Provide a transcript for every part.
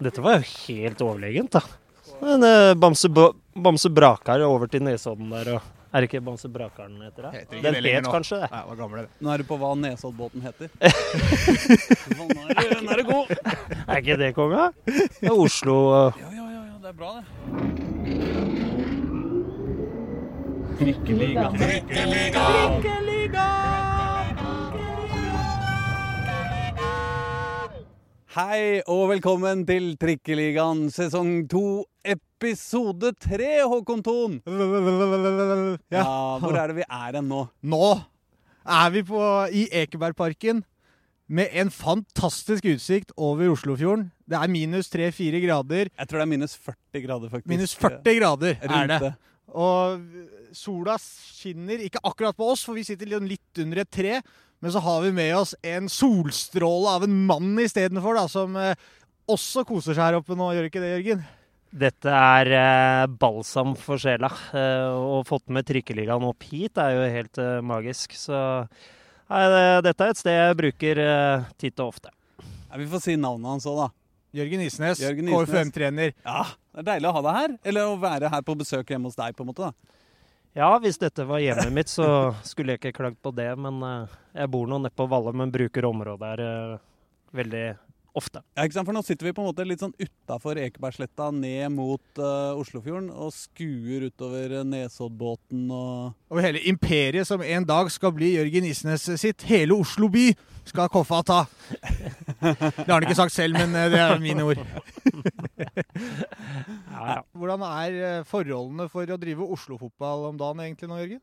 Dette var jo helt overlegent, da. Men uh, Bamse, Bamse Brakar over til Nesodden der og Er det ikke Bamse Brakaren heter det? Heter Den het nå. kanskje det. Nei, gamle, det. Nå er du på hva Nesoddbåten heter. Nå er du- nå er du god! Er ikke det konga? Det er Oslo uh, Ja, ja, ja, ja, det er bra, det. Trikkeliga. Hei og velkommen til Trikkeligaen sesong to, episode tre, Håkon Thon. Ja, hvor er det vi er hen nå? Nå er vi på, i Ekebergparken med en fantastisk utsikt over Oslofjorden. Det er minus 3-4 grader. Jeg tror det er minus 40 grader, faktisk. Minus 40 grader er det. det. Og sola skinner ikke akkurat på oss, for vi sitter litt- litt under et tre. Men så har vi med oss en solstråle av en mann istedenfor, da, som eh, også koser seg her oppe nå. Gjør ikke det, Jørgen? Dette er eh, balsam for sjela. Eh, få fått med trikkeligaen opp hit er jo helt eh, magisk. Så nei, det, dette er et sted jeg bruker titt og ofte. Ja, vi får si navnet hans òg, da. Jørgen Isnes, Jørgen Isnes. KFUM-trener. Ja, Det er deilig å ha deg her. Eller å være her på besøk hjemme hos deg, på en måte. da. Ja, hvis dette var hjemmet mitt, så skulle jeg ikke klagd på det. Men eh, jeg bor nå nede på Valle, men bruker området her eh, veldig ofte. Ja, ikke sant? For nå sitter vi på en måte litt sånn utafor Ekebergsletta, ned mot uh, Oslofjorden, og skuer utover uh, Nesoddbåten og Over hele imperiet som en dag skal bli Jørgen Isnes sitt. Hele Oslo by skal Koffa ta. Det har han ikke sagt selv, men eh, det er mine ord. Hvordan er eh, forholdene for å drive Oslo-fotball om dagen egentlig nå, Jørgen?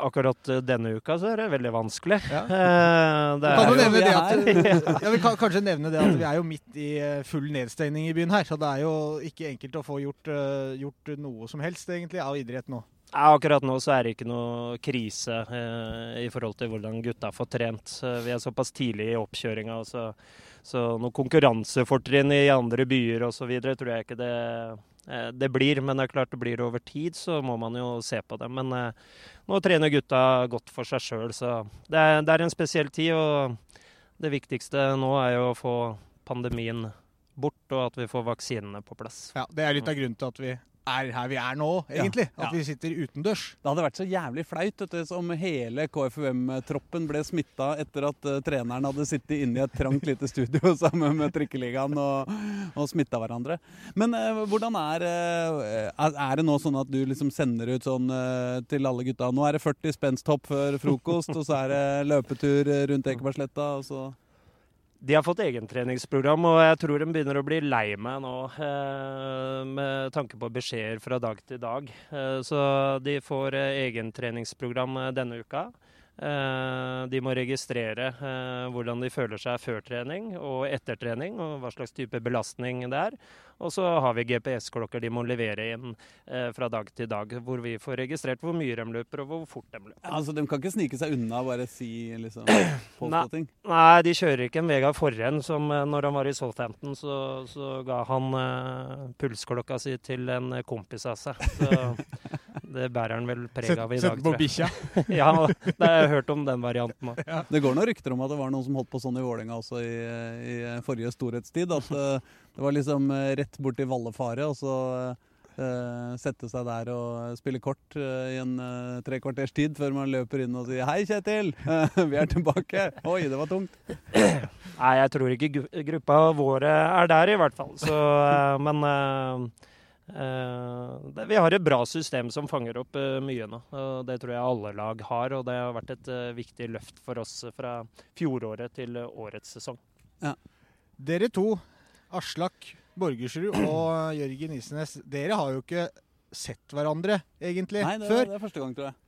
Akkurat eh, denne uka så er det veldig vanskelig. Ja. Eh, det Kan du jo nevne vi det at ja, Vi kan kanskje nevne det at vi er jo midt i eh, full nedstengning i byen her. Så det er jo ikke enkelt å få gjort, gjort noe som helst egentlig av idrett nå. Ja, akkurat nå så er det ikke noe krise eh, i forhold til hvordan gutta får trent. Vi er såpass tidlig i oppkjøringa, så, så noe konkurransefortrinn i andre byer osv. tror jeg ikke det, det blir. Men det er klart det blir over tid, så må man jo se på det. Men eh, nå trener gutta godt for seg sjøl, så det er, det er en spesiell tid. Og det viktigste nå er jo å få pandemien bort, og at vi får vaksinene på plass. Ja, Det er litt av grunnen til at vi er her vi er nå, egentlig. Ja. At vi sitter utendørs. Det hadde vært så jævlig flaut vet du, om hele KFUM-troppen ble smitta etter at uh, treneren hadde sittet inne i et trangt lite studio sammen med Trikkeligaen og, og smitta hverandre. Men uh, hvordan er, uh, er det nå sånn at du liksom sender ut sånn til alle gutta Nå er det 40 spensthopp før frokost, og så er det løpetur rundt Ekebergsletta, og så De har fått egentreningsprogram, og jeg tror de begynner å bli lei meg nå eh, med tanke på beskjeder fra dag til dag. Eh, så de får eh, egentreningsprogram eh, denne uka. De må registrere hvordan de føler seg før trening og etter trening, og hva slags type belastning det er. Og så har vi GPS-klokker de må levere inn eh, fra dag til dag, hvor vi får registrert hvor mye de løper og hvor fort de løper. ja, altså, De kan ikke snike seg unna og bare si liksom påstå Nei. ting? Nei, de kjører ikke en Vegard Forren som eh, når han var i Southampton, så, så ga han eh, pulsklokka si til en eh, kompis av seg. Så det bærer han vel preg av i dag, Sett på bikkja. Ja, det har jeg hørt om den varianten òg. Det går noen rykter om at det var noen som holdt på sånn i Vålerenga også i, i forrige storhetstid. At eh, det var liksom rett rett til Vallefare, og så uh, sette seg der og spille kort uh, i en uh, tre kvarters tid før man løper inn og sier 'Hei, Kjetil! vi er tilbake!' Oi, det var tungt. Nei, jeg tror ikke gruppa vår er der, i hvert fall. Så, eh, men eh, eh, det, vi har et bra system som fanger opp eh, mye nå. og Det tror jeg alle lag har, og det har vært et eh, viktig løft for oss fra fjoråret til eh, årets sesong. Dere to, Aslak Borgersrud og Jørgen Isnes, dere har jo ikke sett hverandre egentlig Nei, det, før. det er første gang, tror jeg.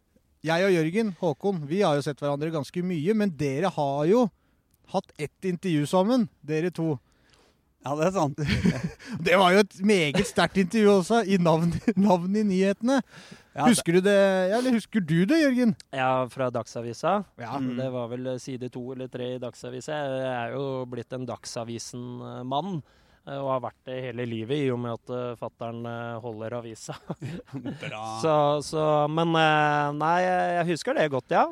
Jeg og Jørgen, Håkon, vi har jo sett hverandre ganske mye, men dere har jo hatt ett intervju sammen, dere to. Ja, det er sant. Det var jo et meget sterkt intervju også, i navn, navn i nyhetene. Ja, Husker du det, ja, eller husker du det, Jørgen? Ja, fra Dagsavisa. Ja. Mm. Det var vel side to eller tre i Dagsavisa. Jeg er jo blitt en Dagsavisen-mann. eh, Og har vært det hele livet, i og med at uh, fattern eh, holder avisa. Bra. Så, så, men eh, nei, jeg husker det godt, ja.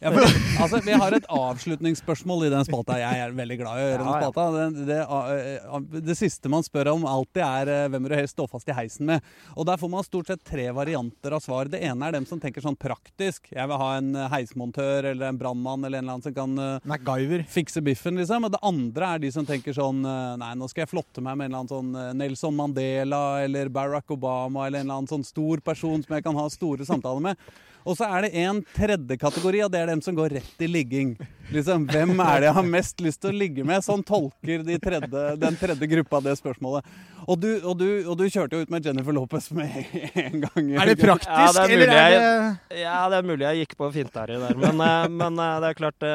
Ja, for, altså, vi har et avslutningsspørsmål i den spalta. Jeg er veldig glad i å gjøre den spalta. Det, det, det siste man spør om alltid, er eh, hvem vil du helst stå fast i heisen med. Og Der får man stort sett tre varianter av svar. Det ene er dem som tenker sånn praktisk. Jeg vil ha en eh, heismontør eller en brannmann eller en eller annen som kan eh, MacGyver. fikse biffen, liksom. Og det andre er de som tenker sånn Nei, nå skal jeg flotte meg med en eller annen sånn Nelson Mandela eller Barack Obama eller en eller annen sånn stor person som jeg kan ha store samtaler med. Og så er det en tredje kategori, og det er dem som går rett i ligging. Liksom, Hvem er det jeg har mest lyst til å ligge med? Sånn tolker de tredje, den tredje gruppa det spørsmålet. Og du, og, du, og du kjørte jo ut med Jennifer Lopez med en gang. Er det praktisk, Ja, det er eller mulig er jeg- det Ja, det er mulig jeg gikk på finterre der, men, eh, men eh, det er klart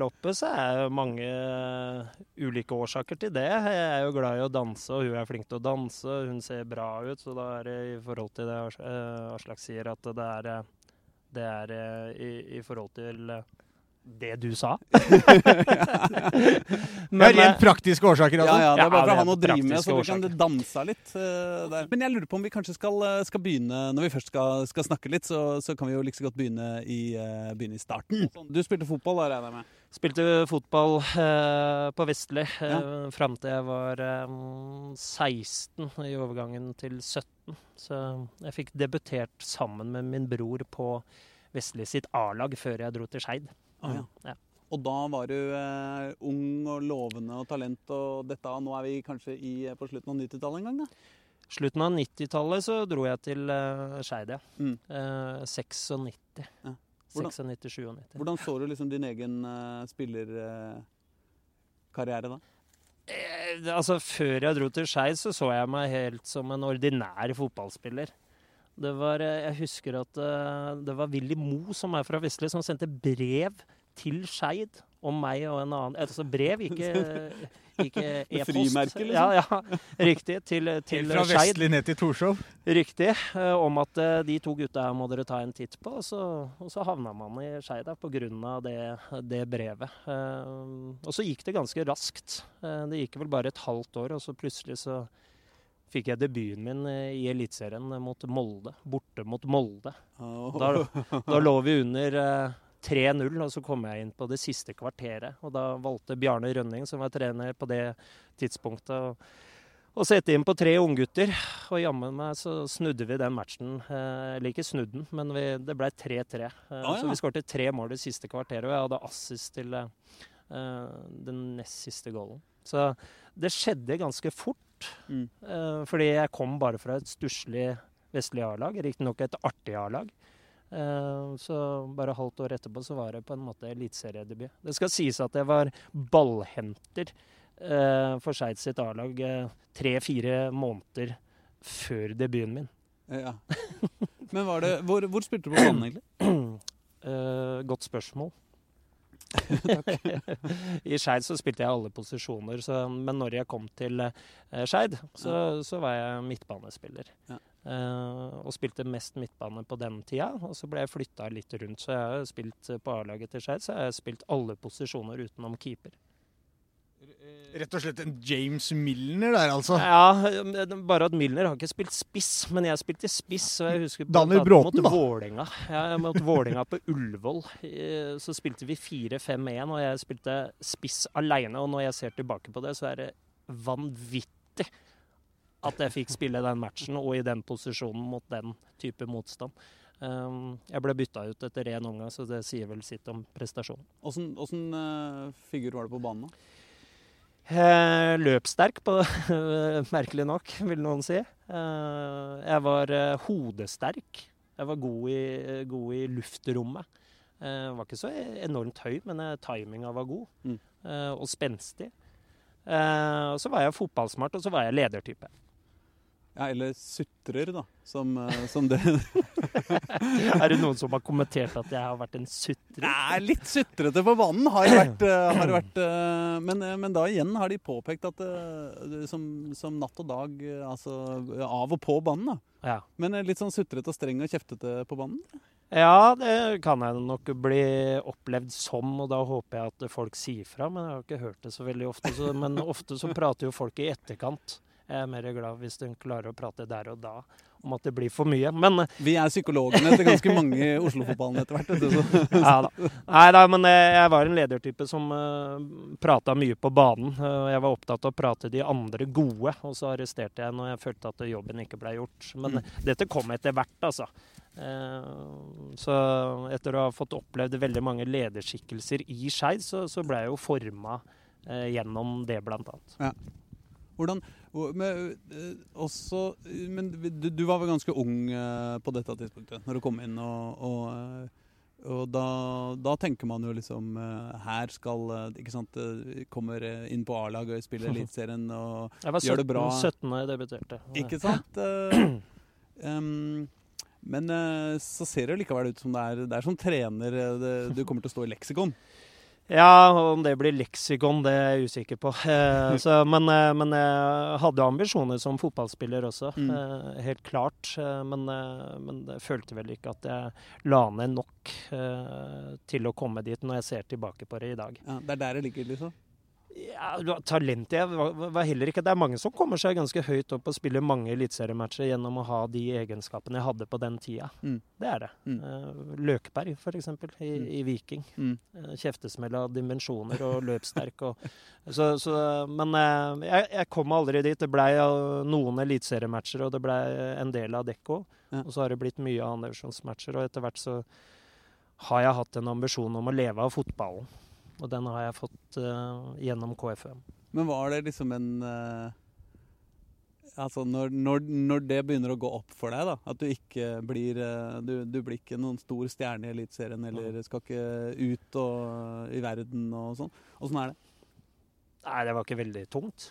Lopez er mange eh, ulike årsaker til det. Jeg er jo glad i å danse, og hun er flink til å danse. Hun ser bra ut, så da er det i forhold til det eh, Aslak sier, at det er, eh, det er eh, i, i forhold til eh, det du sa. Det er rent praktiske årsaker, Ja, altså? ja, det er bare for ja, å ha noe å drive med, så vi kan danse litt. uh, der. Men jeg lurer på om vi kanskje skal, eh, skal begynne Når vi først skal, skal snakke litt, så, så kan vi jo like så godt begynne i, uh, begynne i starten. Du spilte fotball, da, regner jeg med? Spilte fotball eh, på Vestli eh, Ja. fram til jeg var eh, 16 i overgangen til 17. Så jeg fikk debutert sammen med min bror på Vestli sitt A-lag før jeg dro til Skeid. Ah, ja. Ja. Og da var du eh, ung og lovende og talent, og dette Nå er vi kanskje i, på slutten av 90-tallet en gang, da? Slutten av 90-tallet så dro jeg til eh, Skeid, ja. Mm. Eh, 96. Ja. Hvordan- 96-97. Hvordan så du liksom din egen uh, spillerkarriere da? Eh, altså, før jeg dro til Skeid, så så jeg meg helt som en ordinær fotballspiller. Det var, eh, jeg husker at uh, det var Willy Mo, som er fra Vestli, som sendte brev til Skeid om meg og en annen Altså brev, ikke, ikke e-post. frimerke, liksom? Ja, ja, riktig. Til, til fra. Vestli ned til Torshov? Riktig. eh, om at eh, de to gutta her må dere ta en titt på. Og så, og så havna man i Skeid da, pga. Det, det brevet. Eh, og så gikk det ganske raskt. Det gikk vel bare et halvt år, og så plutselig så fikk jeg debuten min i Eliteserien mot Molde. Borte mot Molde. Da, da lå vi under 3-0, og så kom jeg inn på det siste kvarteret. Og da valgte Bjarne Rønning, som var trener på det tidspunktet, å, sette inn på tre unggutter. Og jammen meg så snudde vi den matchen. Eh, eller ikke snudd den, men vi, det ble 3-3. Eh, Ah, ja. Så vi skårte tre mål det siste kvarteret, og jeg hadde assist til eh, den nest siste goalen. Så det skjedde ganske fort. Mm. uh, fordi jeg kom bare fra et stusslig vestlig A-lag, riktignok et artig A-lag. Eh, så bare halvt år etterpå så var det på en måte eliteseriedebut. Det skal sies at jeg var ballhenter eh, for Skeid sitt A-lag eh, tre-fire måneder før debuten min. Ja. Men var det, hvor, hvor spilte du på banen, egentlig? Godt spørsmål. I Skeid så spilte jeg alle posisjoner, så, men når jeg kom til uh, Skeid, så, så var jeg midtbanespiller. Ja. Eh, og spilte mest midtbane på den tida. Og så ble jeg flytta litt rundt, så jeg har spilt eh, på A-laget til Skeid, så jeg har spilt alle posisjoner utenom keeper. Rett og slett en James Milner der, altså. Ja, bare at Milner har ikke spilt spiss, men jeg spilte spiss. Og jeg husker Daniel Bråten, mot da. Vålerenga. Ja, mot Vålinga på Ullevål. Eh, Så spilte vi 4-5-1, og jeg spilte spiss aleine. Og når jeg ser tilbake på det, så er det vanvittig at jeg fikk spille den matchen og i den posisjonen mot den type motstand. Um, Jeg ble bytta ut etter én omgang, så det sier vel sitt om prestasjonen. Åssen eh, figur var det på banen? da? Eh, Løpssterk, på, merkelig nok, vil noen si. Eh, Jeg var eh, hodesterk. Jeg var god i, god i luftrommet. Eh, Jeg var ikke så enormt høy, men eh, timinga var god. Mm. eh, Og spenstig. Eh, Og så var jeg fotballsmart, og så var jeg ledertype. Ja, eller sutrer, da. Som, eh, som det Er det noen som har kommentert at jeg har vært en sutrer? Nei, litt sutrete på banen, har det vært. eh, Har vært eh, men, men da igjen har de påpekt at som, som natt og dag, altså av og på banen, da. Ja. Men litt sånn sutrete og streng og kjeftete på banen? Ja, det kan jeg nok bli opplevd som, og da håper jeg at folk sier fra. Men jeg har ikke hørt det så veldig ofte. Så, men ofte så prater jo folk i etterkant. Jeg er mer glad hvis hun klarer å prate der og da om at det blir for mye. Men Vi er psykologene til ganske mange i Oslo-fotballen etter hvert. ja da. Nei da, men eh, jeg var en ledertype som uh, prata mye på banen. Uh, jeg var opptatt av å prate de andre gode, og så arresterte jeg når jeg følte at jobben ikke ble gjort. Men Mm. dette kom etter hvert, altså. Eh, så etter å ha fått opplevd veldig mange lederskikkelser i Skeid, så, så ble jeg jo forma eh, gjennom det, blant annet. Hvordan, hvor- men, eh, også, men du, du var vel ganske ung eh, på dette tidspunktet, når du kom inn. Og, og, eh, og da, da tenker man jo liksom Her skal Ikke sant, kommer inn på A-laget og spiller Eliteserien og Jeg var Gjør det 17, bra. 17 da jeg debuterte. Ikke sant? um, men så ser det likevel ut som det er, det er som trener det, du kommer til å stå i leksikon. Ja, om det blir leksikon, det er jeg usikker på. Eh, så, men, eh, men jeg hadde ambisjoner som fotballspiller også, Mm. eh, helt klart. Men, men jeg følte vel ikke at jeg la ned nok eh, til å komme dit, når jeg ser tilbake på det i dag. Ja, det er der det ligger, liksom. Ja, Talentet jeg var, heller ikke Det er mange som kommer seg ganske høyt opp og spiller mange eliteseriematcher gjennom å ha de egenskapene jeg hadde på den tida. Mm. Det er det. Mm. Eh, Løkberg, f.eks., i, Mm. i Viking. Mm. Eh, Kjeftesmell av dimensjoner og løpssterk. Og, så, så, men eh, jeg, jeg kom aldri dit. Det blei noen eliteseriematcher, og det blei en del av Dekko. Ja. Og så har det blitt mye andredivisjonsmatcher, og etter hvert så har jeg hatt en ambisjon om å leve av fotballen. Og den har jeg fått uh, gjennom KFUM. Men var det liksom en uh, Altså når, når, når det begynner å gå opp for deg, da, at du ikke blir uh, Du, du blir ikke noen stor stjerne i Eliteserien eller skal ikke ut og, i verden og sånn. Åssen er det? Nei, det var ikke veldig tungt.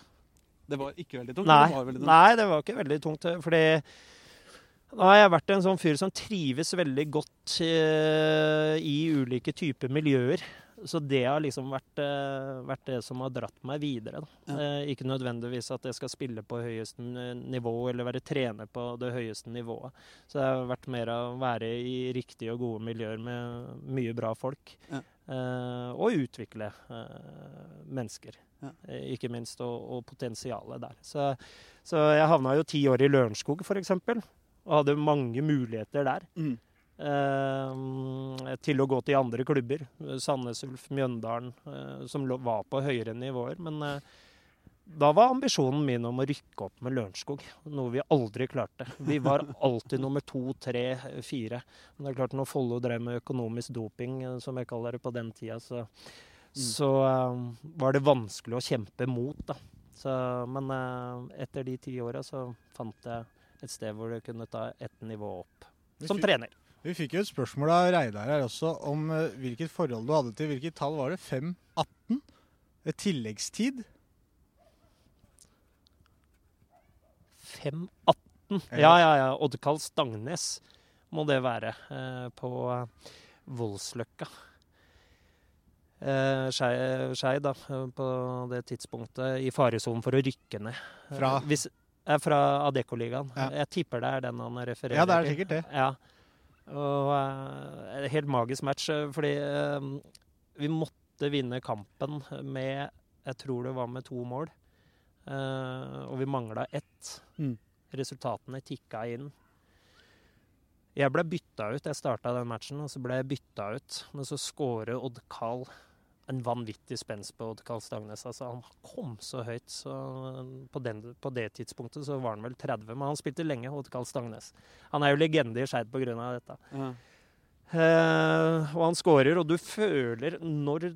Det var ikke veldig tungt? Nei, det var tungt? nei, det var ikke veldig tungt. Fordi nå har jeg vært en sånn fyr som trives veldig godt eh, i ulike typer miljøer. Så det har liksom vært, eh, vært det som har dratt meg videre. Da. Ja. Eh, ikke nødvendigvis at jeg skal spille på høyeste n- nivå eller være trener på det høyeste nivået. Så det har vært mer å være i riktige og gode miljøer med mye bra folk. Ja. Eh, og utvikle eh, mennesker, Ja. eh, ikke minst, og, og potensialet der. Så, så jeg havna jo ti år i Lørenskog, f.eks., og hadde mange muligheter der. Mm. eh, til å gå til andre klubber. Sandnes Ulf, Mjøndalen, eh, som var på høyere nivåer. Men eh, da var ambisjonen min om å rykke opp med Lørenskog, noe vi aldri klarte. Vi var alltid nummer to, tre, fire. Men det er klart når Follo drev med økonomisk doping, eh, som jeg kaller det på den tida, så, så eh, var det vanskelig å kjempe mot, da. Så, men eh, etter de ti åra så fant jeg et sted hvor du kunne ta ett nivå opp. Som trener. Vi fikk jo et spørsmål av Reidar her også om uh, hvilket forhold du hadde til Hvilket tall var det? 5-18? Et tilleggstid? 5-18. Ja, ja, ja. Oddkall Stangnes må det være. uh, på Voldsløkka. Uh, Skei, da, på det tidspunktet i faresonen for å rykke ned. Fra? Hvis, fra Adeccoligaen. Ja. Jeg tipper det er den han refererer til. Ja, det er sikkert det. Ja. Og uh, helt magisk match, eh, fordi uh, vi måtte vinne kampen med Jeg tror det var med to mål. Uh, og vi mangla ett. Mm. Resultatene tikka inn. Jeg ble bytta ut. Jeg starta den matchen, og så ble jeg bytta ut. Men så skårer Odd Karl en vanvittig spenst på Odd Karl Stangnes. Altså, han kom så høyt. Så på, den, på det tidspunktet så var han vel 30, men han spilte lenge, Odd Karl Stangnes. Han er jo legende i Skeid pga. dette. Ja. Eh, og han skårer, og du føler når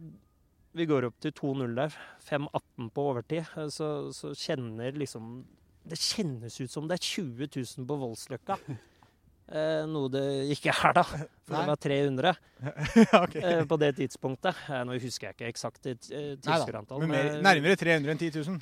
vi går opp til 2-0 der, 5-18 på overtid, eh, så, så kjenner liksom Det kjennes ut som det er 20 000 på Voldsløkka. Eh, noe det ikke er, da. For Nei. det var 300 okay. eh, på det tidspunktet. Eh, nå husker jeg ikke eksakt eh, tilskuerantall. Men nærmere 300 enn 10 000.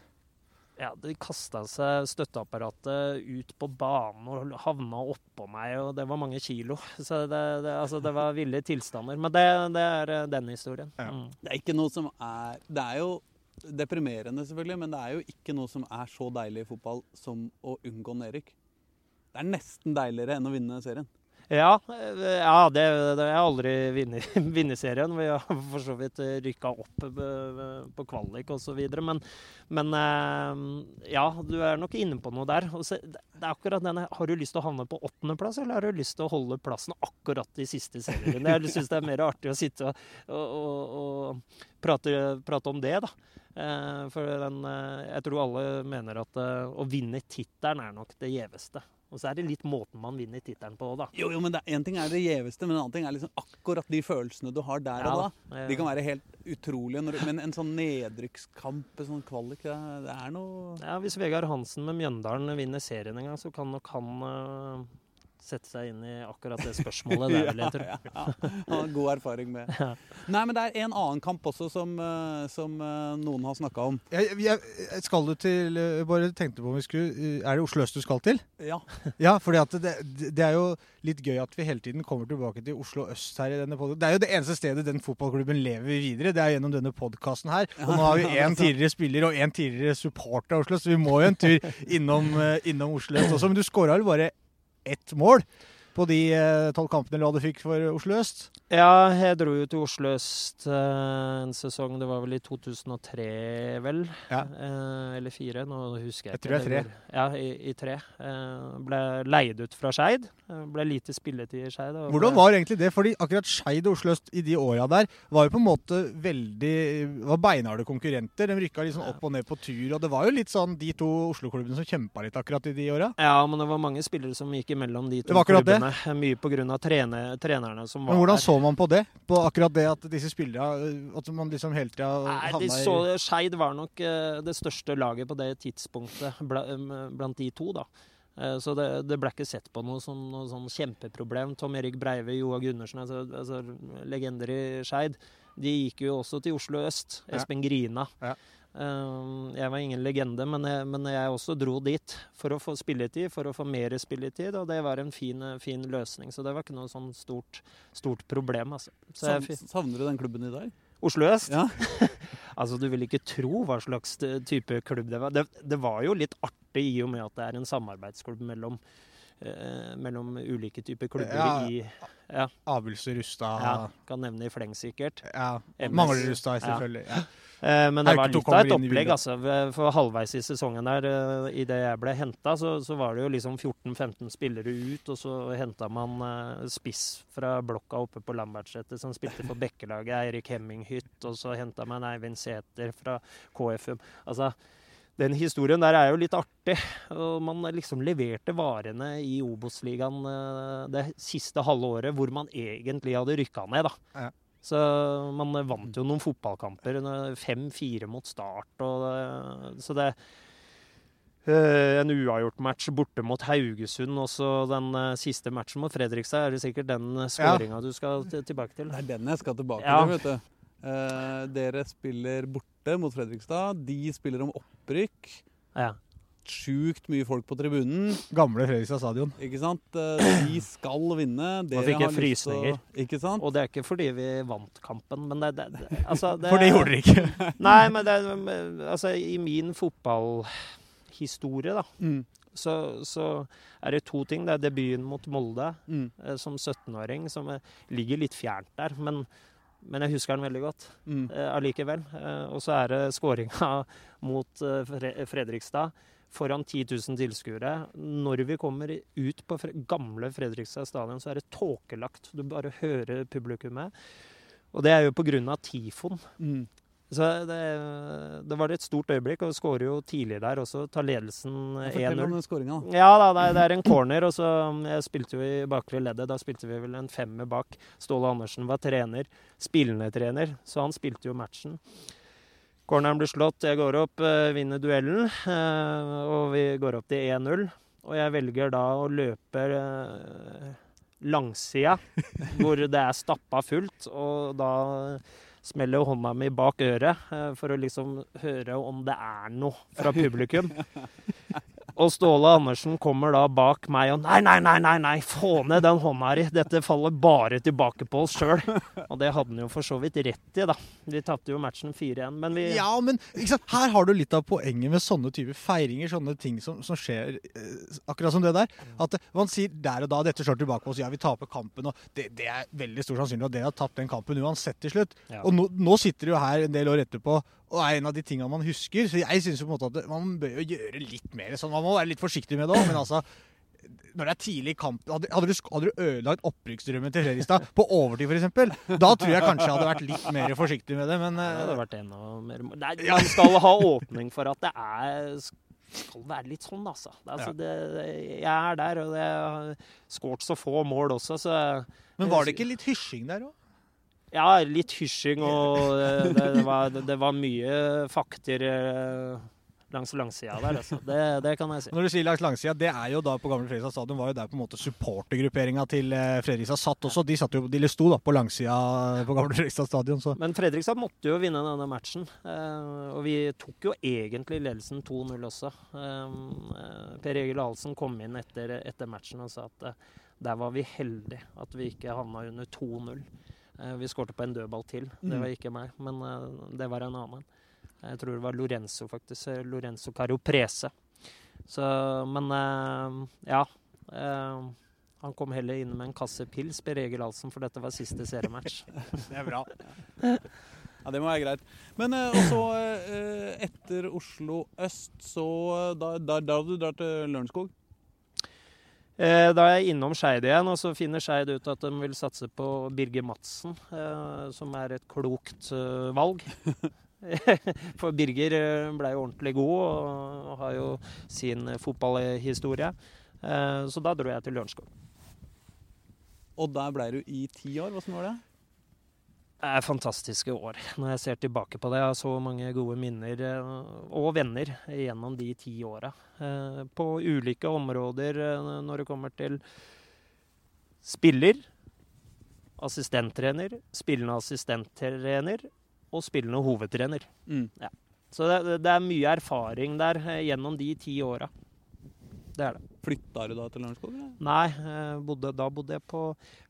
ja, de kasta seg støtteapparatet ut på banen og havna oppå meg, og det var mange kilo. Så det, det, altså, det var ville tilstander. Men det, det er eh, den historien. Ja. Mm. Det er ikke noe som er Det er jo deprimerende, selvfølgelig, men det er jo ikke noe som er så deilig i fotball som å unngå nedrykk. Det er nesten deiligere enn å vinne serien. Ja, eh, ja det, det har aldri vunnet serien. Vi har for så vidt rykka opp eh, på kvalik osv. Men, men eh, ja, du er nok inne på noe der. Det er akkurat denne, Har du lyst til å havne på åttendeplass, eller har du lyst til å holde plassen akkurat de siste seriene? Jeg syns det er mer artig å sitte og, og, og, prate, prate, om det, da. For den, jeg tror alle mener at å vinne tittelen er nok det gjeveste. Og så er det litt måten man vinner tittelen på òg, da. Jo, jo, men Én ting er det gjeveste, men en annen ting er liksom akkurat de følelsene du har der ja, og da. De kan være helt utrolige. Men en sånn nedrykkskamp, en sånn kvalik, det er noe Ja, Hvis Vegard Hansen med Mjøndalen vinner serien en gang, så kan nok han uh sette seg inn i akkurat det spørsmålet der, vil jeg tro. ja, ja. God erfaring med. Ja. Nei, men det er en annen kamp også som, eh, som eh, noen har snakka om. Jeg, jeg, skal du til jeg Bare tenkte på om vi skulle Er det Oslo øst du skal til? Ja. ja, fordi at det, det, er jo litt gøy at vi hele tiden kommer tilbake til Oslo øst her i denne podcasten. Det er jo det eneste stedet den fotballklubben lever videre. Det er gjennom denne podkasten her. Og nå har vi én tidligere spiller og én tidligere supporter av Oslo, så vi må jo en tur innom, innom Oslo øst også. Men du skåra vel bare ett mål på de eh, tolv kampene du fikk for Oslo øst? Ja, jeg dro jo til Oslo øst uh, en sesong, det var vel i 2003, vel? Ja. Uh, eller fire, nå husker jeg, jeg ikke. Jeg tror det er tre. Ja, i, i tre. Ble leid ut fra Skeid. ble lite spilletid i Skeid. Hvordan var egentlig det? Fordi akkurat Skeid og Oslo øst i de åra der var jo på en måte veldig var beinharde konkurrenter. De rykka liksom opp og ned på tur, og det var jo litt sånn de to Oslo-klubbene som kjempa litt akkurat i de åra? Ja, men det var mange spillere som gikk imellom de to klubbene. Det. Mye pga. trenerne som var men hvordan så man på det? På akkurat det at disse spillerne At man liksom hele tida havna i Skeid var nok uh, det største laget på det tidspunktet blant de to, da. Så det, det, ble ikke sett på noe, sånn, noe sånn kjempeproblem. Tom Erik Breive, Joa Gundersen, altså, altså legender i Skeid. De gikk jo også til Oslo øst. Espen. Grina. Ja. Jeg var ingen legende, men jeg, men jeg, også dro dit for å få spilletid, for å få mer spilletid, og det var en fin, fin løsning. Så det var ikke noe sånn stort, stort problem. Altså. Jeg, Savner du den klubben i dag? Oslo øst? Ja. altså, du vil ikke tro hva slags type klubb det var. Det, det, var jo litt artig i og med at det er en samarbeidsklubb mellom eh, mellom ulike typer klubber ja, i ja. Abelse, Rustad ja, Kan nevne i fleng, sikkert. Ja, Mangler Rustad, selvfølgelig. Ja. Eh, men det var litt av et opplegg. altså. For halvveis i sesongen der, i idet jeg ble henta, så, så, var det jo liksom 14-15 spillere ut. Og så henta man uh, spiss fra blokka oppe på Lambertseter, som spilte for Bekkelaget, Eirik Hemminghytt. Og så henta man Eivind Sæther fra KFM. Altså, den historien der er jo litt artig. og Man liksom leverte varene i Obos-ligaen det siste halve året, hvor man egentlig hadde rykka ned. da. Ja. Så man vant jo noen fotballkamper. 5-4 mot start. Og, så det eh, En uavgjort match borte mot Haugesund. Og så den eh, siste matchen mot Fredrikstad er det sikkert den skåringa ja. du skal tilbake til. Det er den jeg skal tilbake ja. til, vet du. Eh, dere spiller borte mot Fredrikstad. De spiller om opprykk. Ja sjukt mye folk på tribunen. Gamle Fredrikstad stadion. Ikke sant? Eh, de skal vinne. Dere fikk jeg frysninger. Ikke sant? Og det er ikke fordi vi vant kampen, men det, det, det altså det, For det gjorde dere ikke. nei, men det, altså, i min fotballhistorie, da, mm. så, så, er det to ting. Det er debuten mot Molde mm. Eh, som 17-åring, som ligger litt fjernt der. men men jeg husker den veldig godt mm. eh, allikevel. Eh, og så er det skåringa mot eh, Fredrikstad foran 10 000 tilskuere. Når vi kommer ut på gamle Fredrikstad stadion, så er det tåkelagt. Du bare hører publikummet. Og det er jo pga. tifon. Mm. Så det, det, var et stort øyeblikk, og skårer jo tidlig der også. Tar ledelsen 1-0. Fortell om den skåringa. Ja, da, det, det er en corner. og så Jeg spilte vi i bakre leddet. Da spilte vi vel en femmer bak. Ståle Andersen var trener. Spillende trener, så han spilte jo matchen. Corneren blir slått, jeg går opp, eh, vinner duellen, eh, og vi går opp til 1-0. Og jeg velger da å løpe eh, langsida, hvor det er stappa fullt, og da smeller hånda mi bak øret for å liksom høre om det er noe fra publikum. Og Ståle Andersen kommer da bak meg og Nei, nei, nei, nei, nei, få ned den hånda di! Dette faller bare tilbake på oss sjøl. Og det hadde han jo for så vidt rett i, da. Vi tapte jo matchen 4-1, men vi Ja, men her har du litt av poenget med sånne typer feiringer, sånne ting som, som skjer eh, akkurat som det der. At eh, man sier der og da dette slår tilbake på oss, ja, vi taper kampen, og det, det er veldig stor sannsynlighet at dere har tapt den kampen uansett til slutt. Ja. Og nå, nå sitter du jo her en del år etterpå og er en av de tingene man husker. Så jeg syns at man bør jo gjøre litt mer sånn. Man må være litt forsiktig med det òg, men altså når det er tidlig i kamp Hadde, hadde, du, hadde du ødelagt opprykksdrømmen til Fredrikstad på overtid f.eks., da tror jeg kanskje jeg hadde vært litt mer forsiktig med det, men Det eh, hadde vært enda mer Nei, Man skal ha åpning for at det er skal være litt sånn, altså. Det, altså det, jeg er der, og jeg har skåret så få mål også, så Men var det ikke litt hysjing der òg? Ja, litt hysjing, og det, det, var, det var mye fakter eh, langs langsida der, altså. Det, det kan jeg si. Når du sier langs langsida, det er jo da på gamle Fredrikstad stadion var jo der på en måte supportergrupperinga til eh, Fredrikstad satt også. De, satt jo, de sto da på langsida på gamle Fredrikstad stadion, så Men Fredrikstad måtte jo vinne denne matchen. eh, og vi tok jo egentlig ledelsen 2-0 også. Eh, per Egil Ahlsen kom inn etter, etter matchen og sa at eh, der var vi heldige at vi ikke havna under 2-0. Eh, vi skårte på en dødball til. Det Mm. var ikke meg, men eh, det var en annen. Jeg tror det var Lorenzo, faktisk. eh, Lorenzo Caroprese. Så, men ja. han kom heller inn med en kasse pils, Per Egil Ahlsen, for dette var siste seriematch. det er bra. Ja, Det må være greit. Men eh, også eh, etter Oslo øst, så da, da, da du drar til Lørenskog? Eh, Da er jeg innom Skeid igjen, og så finner Skeid ut at de vil satse på Birger Madsen, eh, som er et klokt eh, valg. For Birger ble jo ordentlig god og har jo sin fotballhistorie. Så da dro jeg til Lørenskog. Og der ble du i ti år. Hvordan var det? Er fantastiske år når jeg ser tilbake på det. Jeg har så mange gode minner eh, og venner gjennom de ti åra. Eh, På ulike områder eh, når det kommer til spiller, assistenttrener, spillende assistenttrener og spillende hovedtrener. Mm. Så det, det er mye erfaring der gjennom de ti åra. Det er det. Flytta du da til Lørenskog? Nei, bodde, da bodde jeg på,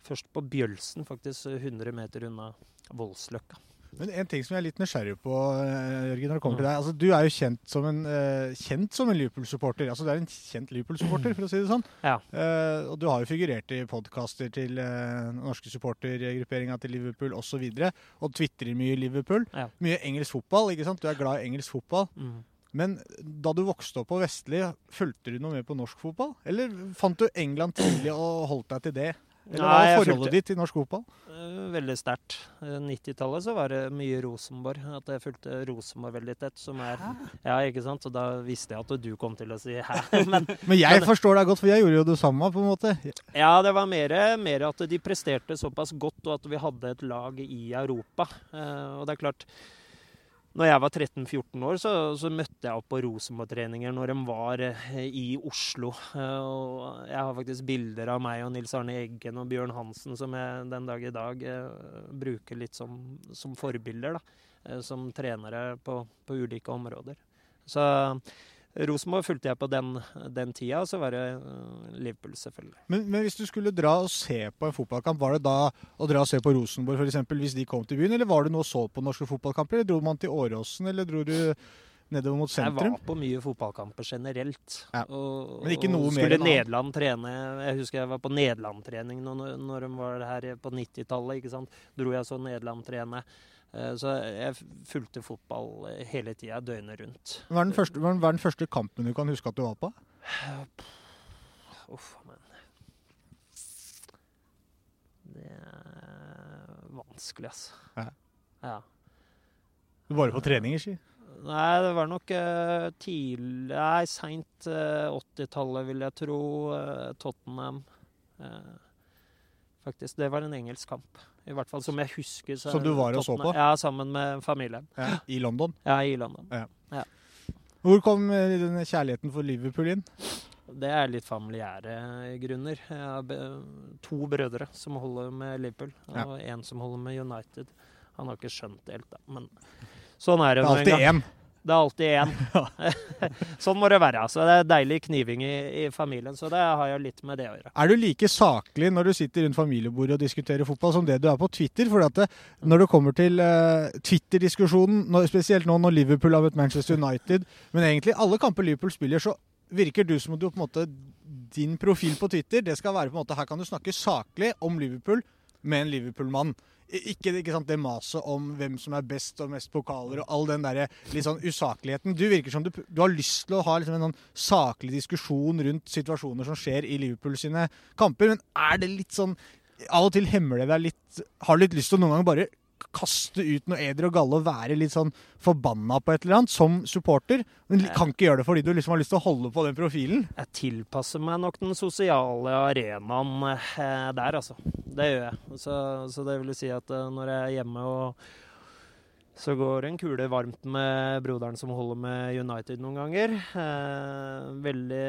først på Bjølsen, faktisk 100 meter unna Voldsløkka. Men en ting som jeg er litt nysgjerrig på, eh, Jørgen, når det kommer til deg. Altså, du er jo kjent som en, eh, en Liverpool-supporter. Altså, du er en kjent Liverpool-supporter, for å si det sånn. Ja. Uh, og du har jo figurert i podkaster til uh, norske supportergrupperinga til Liverpool osv. Og, så og tvitrer mye Liverpool. Ja. Mye engelsk fotball, ikke sant? Du er glad i engelsk fotball. Mm. Men da du vokste opp på Vestli, fulgte du noe med på norsk fotball? Eller fant du England tidlig og holdt deg til det? Eller hva Nei, var forholdet ditt til norsk fotball? Eh, Veldig sterkt. Eh, 90-tallet så var det mye Rosenborg. At jeg fulgte Rosenborg veldig tett. Som er, ja, ikke sant? Og da visste jeg at du kom til å si hæ. Men Men jeg Men- forstår deg godt, for jeg gjorde jo det samme, på en måte. ja, det var mer, mer at de presterte såpass godt, og at vi hadde et lag i Europa. Eh, og det er klart når jeg var 13-14 år, så, så møtte jeg opp på Rosenborg-treninger når de var eh, i Oslo. Eh, og jeg har faktisk bilder av meg og Nils Arne Eggen og Bjørn Hansen som jeg den dag i dag eh, bruker litt som, som forbilder, da. Som trenere på, på ulike områder. Så Rosenborg fulgte jeg på den, den tida, og så var det eh, Liverpool, selvfølgelig. Men, men hvis du skulle dra og se på en fotballkamp, var det da å dra og se på Rosenborg eksempel, hvis de kom til byen, eller var du nå så på norske fotballkamper? Eller dro man til Åråsen, eller dro du nedover mot Jeg var på mye fotballkamper generelt. Ja. Og, Men ikke noe og mer skulle enn annet? Nederland trene Jeg husker jeg var på Nederland-trening når, når de var her på 90-tallet. ikke sant? Dro jeg så Nederland trene. Eh, Så jeg fulgte fotball hele tida, døgnet rundt. Hva er, den første, hva er den første kampen du kan huske at du var på? Uff, men Det er vanskelig, altså. Ja. Ja. Du var på treninger, si. Nei, det var nok uh, tidlig Nei, seint uh, 80-tallet, vil jeg tro. Uh, Tottenham. Eh, faktisk. Det var en engelsk kamp. I hvert fall som jeg husker. så- Som du var og så på? Ja, sammen med familien. Ja, I London. Ja, i London. Hvor kom eh, den kjærligheten for Liverpool inn? Det er litt familiære grunner. Jeg har to brødre som holder med Liverpool, Ja. og en som holder med United. Han har ikke skjønt det helt, da. Men sånn er Det det er alltid én. Det er alltid én. sånn må det være. Så det er deilig kniving i, i, familien. Så det har jo litt med det å gjøre. Er du like saklig når du sitter rundt familiebordet og diskuterer fotball, som det du er på Twitter? For det, når det kommer til uh, Twitter-diskusjonen, spesielt nå når Liverpool har møtt Manchester United, men egentlig alle kamper Liverpool spiller, så virker du som at du på en måte din profil på Twitter det skal være på en måte, Her kan du snakke saklig om Liverpool med en Liverpool-mann. Ikke, ikke sant, det maset om hvem som er best og mest pokaler og all den der litt sånn usakligheten. Du virker som du, du har lyst til å ha liksom en sånn saklig diskusjon rundt situasjoner som skjer i Liverpool sine kamper, men er det litt sånn Av og til hemmer det deg litt Har du litt lyst til å noen gang bare kaste ut noe eder og galle og være litt sånn forbanna på et eller annet som supporter. Men kan ikke gjøre det fordi du liksom har lyst til å holde på den profilen. Jeg tilpasser meg nok den sosiale arenaen eh, der, altså. Det gjør jeg. Så, så, det vil si at eh, når jeg er hjemme og så går en kule varmt med broderen som holder med United noen ganger. Eh, veldig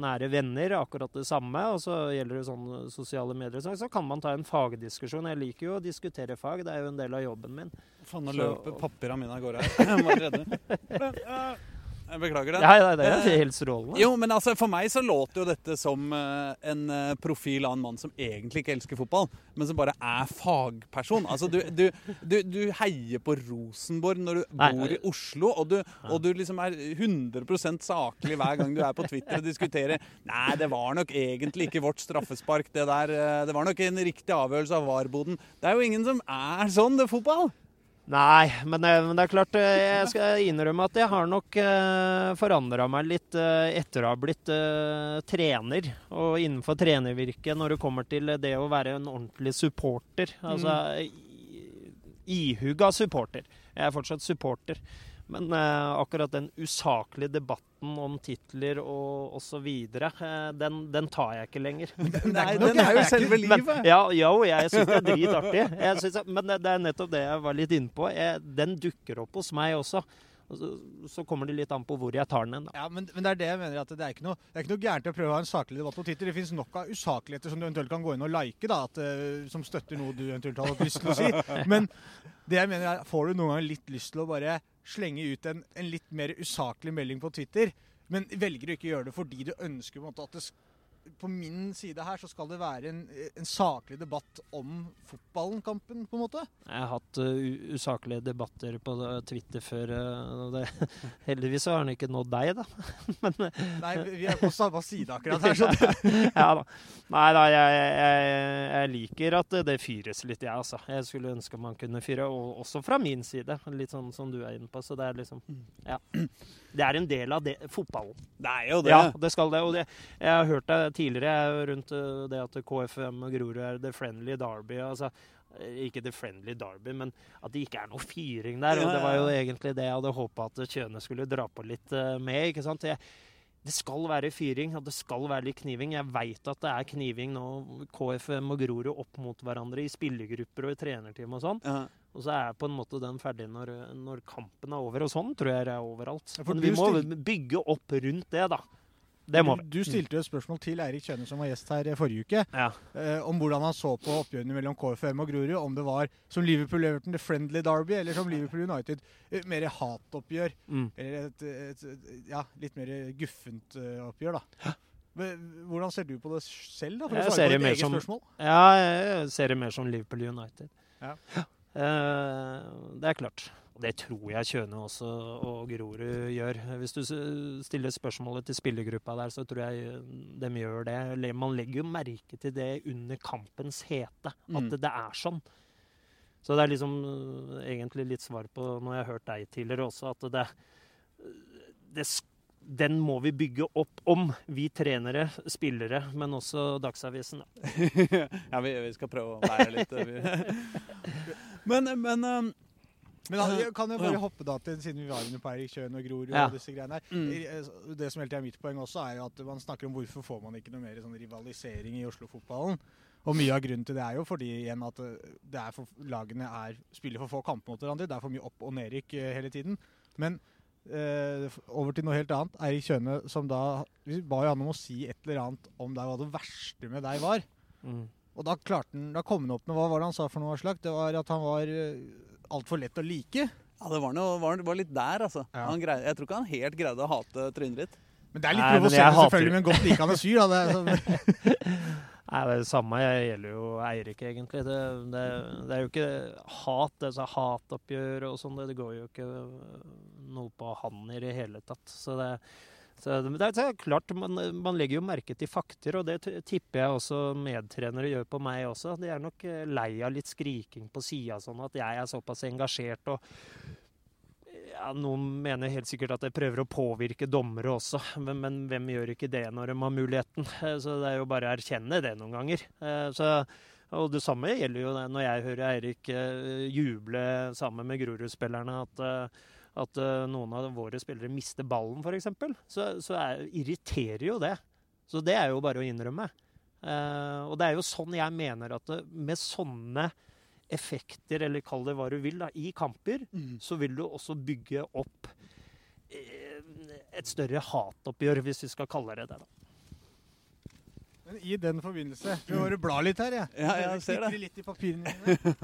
nære venner, akkurat det samme. Og så gjelder det sånne sosiale medier. Så kan man ta en fagdiskusjon. Jeg liker jo å diskutere fag, det er jo en del av jobben min. Faen, nå løper papirene mine av gårde her. Jeg beklager den. Ja, det er helt strålende. Jo, men altså, For meg så låter jo dette som uh, en uh, profil av en mann som egentlig ikke elsker fotball, men som bare er fagperson. Altså, Du, du, du, du heier på Rosenborg når du Nei. bor i Oslo, og du, og du liksom er 100% saklig hver gang du er på Twitter og diskuterer Nei, det var nok egentlig ikke vårt straffespark, det der. Uh, det var nok en riktig avgjørelse av VAR-boden. Det er jo ingen som er sånn, det er fotball. Nei, men det, men det, er klart eh, jeg skal innrømme at jeg har nok eh, forandra meg litt eh, etter å ha blitt eh, trener. Og innenfor trenervirket når det kommer til det å være en ordentlig supporter. Altså mm. ihuga supporter. Jeg er fortsatt supporter. Men eh, akkurat den usaklige debatten om titler og osv., eh, den, den tar jeg ikke lenger. Nei, den er jo selve livet. Men, ja, jo, jeg syns det er dritartig. Synes, men det, det, er nettopp det jeg var litt inne på. Jeg, den dukker opp hos meg også. Så, så, kommer det litt an på hvor jeg tar den hen. Ja, men, men, det er det jeg mener. at Det er ikke noe, er ikke noe gærent å prøve å ha en saklig debatt på Twitter. Det finnes nok av usakligheter som du eventuelt kan gå inn og like, da, at, uh, som støtter noe du eventuelt har lyst til å si. Men det jeg mener er, får du noen gang litt lyst til å bare slenge ut en, en, litt mer usaklig melding på Twitter, men velger å ikke gjøre det fordi du ønsker på, at det, på min side her så skal det være en, en saklig debatt om fotballkampen, på en måte. Jeg har hatt uh, usaklige debatter på Twitter før. Uh, det, heldigvis så har den ikke nådd deg, da. Men, uh, Nei, vi er på samme side akkurat her. Så ja da. Nei da, jeg, jeg, jeg, liker at det fyres litt, jeg, altså. Jeg skulle ønske man kunne fyre, og også fra min side. Litt sånn som du er inne på. Så det er liksom Ja. Det er en del av det, fotballen. Det er jo det. Ja, det skal det. Og det, jeg har hørt deg tidligere rundt eh, det at KFM og Grorud er the friendly derby. altså eh, ikke the friendly derby, men at det ikke er noe fyring der. og Det var jo egentlig det jeg hadde håpa at Kjøne skulle dra på litt eh, med. ikke sant? Jeg, det skal være fyring, og det skal være litt kniving. Jeg veit at det er kniving nå, KFM og Grorud opp mot hverandre i spillergrupper og i trenerteam og sånn. Ja. Og så er på en måte den ferdig når, når, kampen er over. Og sånn tror jeg det er overalt. Men vi må bygge opp rundt det, da. Det må vi. Du stilte jo et spørsmål til Eirik Kjønne, som var gjest her forrige uke, ja. eh, om hvordan han så på oppgjørene mellom KFM og Grorud. Om det var som Liverpool-Everton, the friendly derby, eller som Liverpool United, eh, mer hatoppgjør. Mm. Eller et, et, et, ja, litt mer guffent uh, oppgjør, da. Hvordan ser du på det selv, da? For jeg å svare på ditt eget som, spørsmål. Ja, jeg ser det mer som Liverpool United. Ja. Eh, det er klart. Og det tror jeg Kjøne også og Grorud gjør. Hvis du stiller spørsmålet til spillergruppa der, så tror jeg de gjør det. Man legger jo merke til det under kampens hete, at mm. det, er sånn. Så det er liksom øh, egentlig litt svar på når jeg har hørt deg tidligere også, at det, det den må vi bygge opp om, vi trenere, spillere, men også Dagsavisen. ja, vi, vi, skal prøve å være litt Men, men men han, kan jeg bare hoppe da til, siden vi var inne på Eirik Kjøen og Grorud ja. og disse greiene her. Mm. Eh, det som helt er mitt poeng også, er jo at man snakker om hvorfor får man ikke noe mer sånn rivalisering i Oslo-fotballen. Og mye av grunnen til det er jo fordi igjen at eh, det er for, lagene er, spiller for få kamper mot hverandre. Det er for mye opp- og nedrykk hele tiden. Men eh, over til noe helt annet. Eirik Kjøne som da Vi ba jo han om å si et eller annet om deg, hva det verste med deg var. Mm. Og da klarte han, da kom han opp med hva var det han sa for noe slag? Det var at han var altfor lett å like. Ja, det var, noe, var, var litt der, altså. Ja. Han greide, jeg tror ikke han helt greide å hate trynet ditt. Men det er litt Nei, men godt provoserende selvfølgelig med en godt likende fyr. Da. Det er sånn, Nei, det samme jeg gjelder jo Eirik, egentlig. Det, det, det er jo ikke hat, det er så hatoppgjør og sånn. Det, det går jo ikke noe på han i det hele tatt. Så det, så det, det er klart, man, man legger jo merke til fakter, og det tipper jeg også medtrenere gjør på meg også. De er nok eh, lei av litt skriking på sida, sånn at jeg er såpass engasjert og ja, Noen mener helt sikkert at jeg prøver å påvirke dommere også, men, men hvem gjør ikke det når de har muligheten? Eh, Så det er jo bare å erkjenne det noen ganger. Eh, Så, og det samme gjelder jo når jeg hører Eirik eh, juble sammen med Grorud-spillerne at, eh, at eh, noen av våre spillere mister ballen, f.eks. Så, så er, irriterer jo det. Så det er jo bare å innrømme. Uh, og det er jo sånn jeg mener at det, med sånne effekter, eller kall det hva du vil, da, i kamper, så vil du også bygge opp eh, et større hatoppgjør, hvis vi skal kalle det det. da. Men I den forbindelse Vi bare bla litt her, jeg. Ja, jeg ser det. Litt i papirene.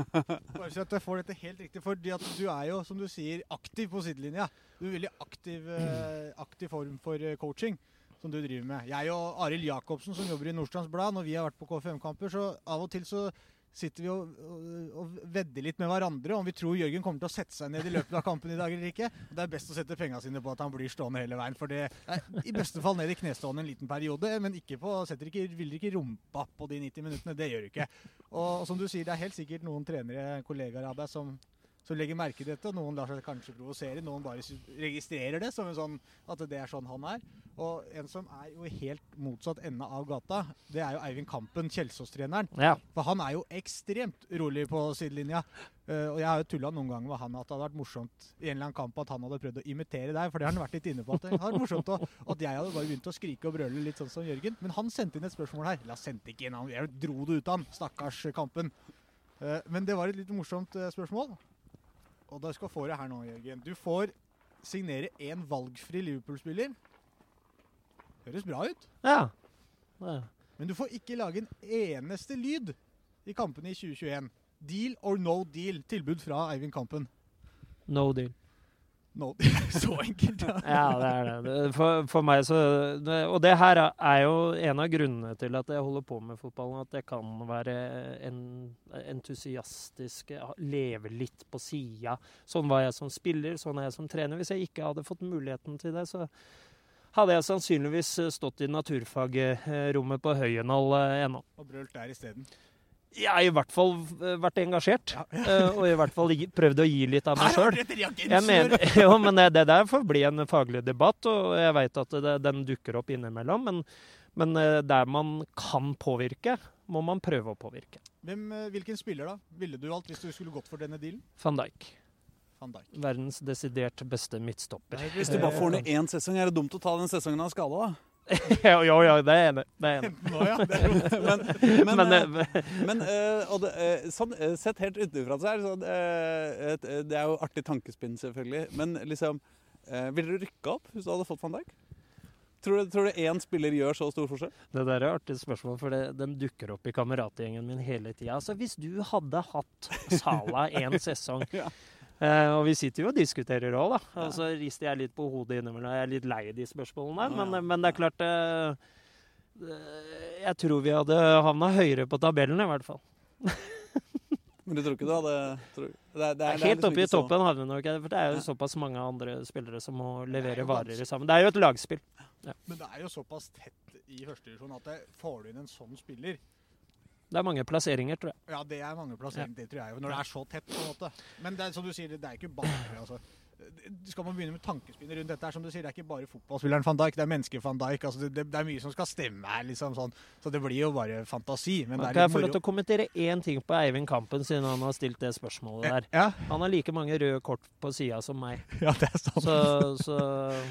Bare så at jeg får dette helt riktig. At du er jo, som du sier, aktiv på sidelinja. Du er veldig aktiv, eh, aktiv form for eh, coaching som du driver med. Jeg og Arild Jacobsen, som jobber i Nordstrands Blad, når vi har vært på KFM-kamper, så av og til så sitter vi og, og, og vedder litt med hverandre om vi tror Jørgen kommer til å sette seg ned i løpet av kampen i dag eller ikke. Det er best å sette penga sine på at han blir stående hele veien. For det er i beste fall ned i knestående en liten periode, men ikke på, setter ikke, vil ikke rumpa på de 90 minuttene. Det gjør du ikke. Og, og som du sier, det er helt sikkert noen trenere, kollegaer av deg, som, som legger merke til dette. Noen lar seg kanskje provosere, noen bare registrerer det som en sånn, at det er sånn han er. Og en som er jo helt motsatt ende av gata, det er jo Eivind Kampen, Kjelsås-treneren. Ja. For han er jo ekstremt rolig på sidelinja. Uh, og jeg har jo tulla noen ganger med han at det hadde vært morsomt i en eller annen kamp at han hadde prøvd å imitere deg, for det har han vært litt inne på. At det hadde vært morsomt å, at jeg hadde bare begynt å skrike og brøle litt sånn som Jørgen. Men han sendte inn et spørsmål her. Han sendte ikke inn, han jeg dro det ut av han. Stakkars Kampen. Uh, men det var et litt morsomt uh, spørsmål. Og da skal få det her nå, Jørgen. Du får signere én valgfri Liverpool-spiller. Høres bra ut. ja. ja. Men du får ikke lage en eneste lyd i kampene i 2021. Deal or no deal. Tilbud fra Eivind Kampen. No deal. No. Så enkelt, ja. Ja, det er det. For, for meg så det, Og det her er jo en av grunnene til at jeg holder på med fotballen. At jeg kan være en, entusiastisk, leve litt på sida. Sånn var jeg som spiller, sånn er jeg som trener. Hvis jeg ikke hadde fått muligheten til det, så hadde jeg sannsynligvis stått i naturfagrommet på Høyenhall eh, ennå. Og brølt der isteden. Jeg har i hvert fall eh, vært engasjert, Ja. eh, og i hvert fall prøvd å gi litt av meg sjøl. jo, men det, det der får bli en faglig debatt, og jeg veit at det, den dukker opp innimellom. Men, men eh, der man kan påvirke, må man prøve å påvirke. Hvem, hvilken spiller da ville du valgt hvis du skulle gått for denne dealen? Van Dijk. Van Dijk. Verdens desidert beste midtstopper. Hvis du bare får ned én sesong, er det dumt å ta den sesongen av skada, da. Jo, jo, jo, det er enig. Det er enig. Nå, ja. Det er Men, men, Men, eh, eh, men eh, og det, eh, sånn, eh, sett helt utenfra så er det sånn eh, et- Det er jo artig tankespinn, selvfølgelig. Men liksom Ville du rykka opp hvis du hadde fått van Dijk? Tror du, tror du én spiller gjør så stor forskjell? Det der er et artig spørsmål, for det, den dukker opp i kameratgjengen min hele tida. Altså, hvis du hadde hatt Sala en sesong Ja. Eh, Og vi sitter jo og diskuterer òg, da. Og så rister jeg litt på hodet innimellom. Jeg er litt lei de spørsmålene. der, Men, men det er klart eh, eh, Jeg tror vi hadde havna høyere på tabellen, i hvert fall. Men du tror ikke du hadde tror, det er, det er, Helt liksom oppe i toppen så- havner vi nok, for det er jo Ja. såpass mange andre spillere som må er levere varer sammen. Det er jo et lagspill. Men det er jo såpass tett i førstedivisjon at det, får du inn en sånn spiller Det er mange plasseringer, tror jeg. Ja, det er mange plasseringer, det tror jeg jo. Når det er så tett, på en måte. Men det som du sier, det er ikke bare altså. Skal man begynne med tankespinnet rundt dette, her, som du sier, det er ikke bare fotballspilleren van Dijk, det er mennesket van Dijk. Altså, det, det er mye som skal stemme her, liksom sånn. Så det blir jo bare fantasi. Men det Kan er jeg få lov til å kommentere én ting på Eivind Kampen, siden han har stilt det spørsmålet der? Ja, Han har like mange røde kort på sida som meg. ja, det er sant. Så, så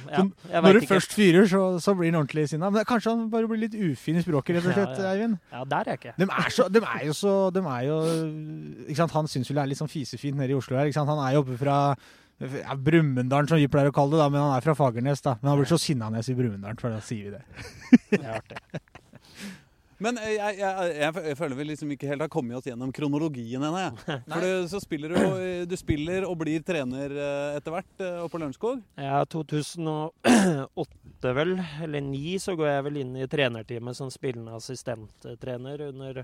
ja, jeg Når du ikke. først fyrer, så, så blir han ordentlig sinna. Men kanskje han bare blir litt ufin i språket, rett og Ja, slett, ja. Eivind? Ja, der er jeg ikke. De er, så, de er jo så de er jo, ikke sant? Han syns vel det er litt sånn fisefint nede i Oslo her. Ikke sant? Han er jo oppe fra ja, Brumunddalen, som vi pleier å kalle det, da, men han er fra Fagernes. da. Men han blir så sinna når jeg sier Brumunddalen, for da sier vi det. Det er artig. Men eh, jeg, jeg, jeg, jeg føler vi liksom ikke helt har kommet oss gjennom kronologien ennå. For du, så spiller du, du spiller og blir trener eh, etter hvert eh, oppe på Lørenskog. Ja, 2008 vel, eller 2009, så går jeg vel inn i trenerteamet som spillende assistenttrener under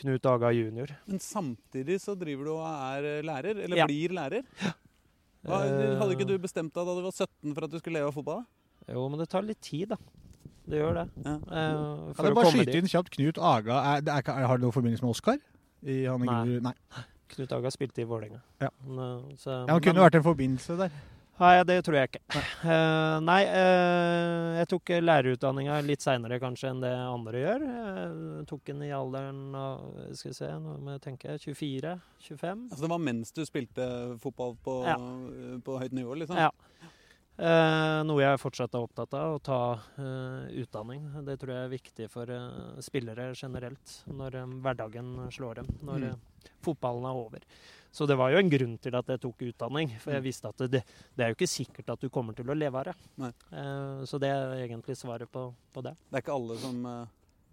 Knut Aga jr. Men samtidig så driver du og er eh, lærer, eller Ja. blir lærer. Hva, Eh, hadde ikke du bestemt deg da du var 17 for at du skulle leve av fotball? Jo, men det tar litt tid, da. Det gjør det. Ja. Uh, Kan jeg bare skyte inn kjapt Knut Aga? Er, er, er, har det noe forbindelse med Oskar? Nei. Nei. Knut Aga spilte i Vålerenga. Ja. Men, eh, så- Ja, han kunne men- vært en forbindelse der. Nei, det tror jeg ikke. Eh, nei, uh, jeg tok lærerutdanninga litt seinere kanskje enn det andre gjør. Jeg tok den i alderen av skal vi se, nå må jeg tenke 24-25. Altså Det var mens du spilte fotball på, Ja. på høyt nivå? liksom? Ja. Uh, noe jeg fortsatt er opptatt av, å ta uh, utdanning. Det tror jeg er viktig for uh, spillere generelt, når eh, hverdagen slår dem. Når Mm. Fotballen er over. Så det var jo en grunn til at jeg tok utdanning. For jeg Mm. visste at det, det er jo ikke sikkert at du kommer til å leve av det. Eh, så det er egentlig svaret på, på det. Det er ikke alle som eh,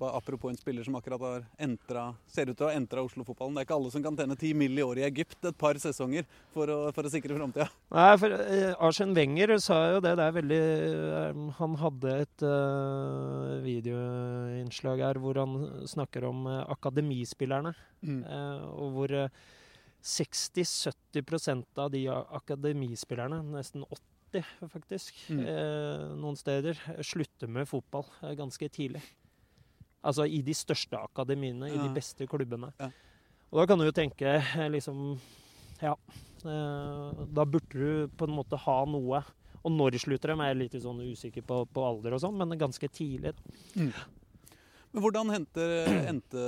Apropos en spiller som akkurat har entra, ser ut til å ha entra Oslo-fotballen. Det er ikke alle som kan tjene ti mill. i året i Egypt et par sesonger for å, for å sikre framtida. Nei, for uh, Arsen Wenger sa jo det. Det er veldig eh, Han hadde et uh, videoinnslag her hvor han snakker om uh, akademispillerne. Eh, og hvor eh, 60-70% av de akademispillerne, nesten 80 faktisk, Mm. eh, noen steder, slutter med fotball eh, ganske tidlig. Altså i de største akademiene, i de beste klubbene. Ja. Og da kan du jo tenke eh, liksom Ja. Eh, da burde du på en måte ha noe. Og når slutter de, er jeg litt sånn usikker på, på alder og sånn, men ganske tidlig. da. Men hvordan hente, endte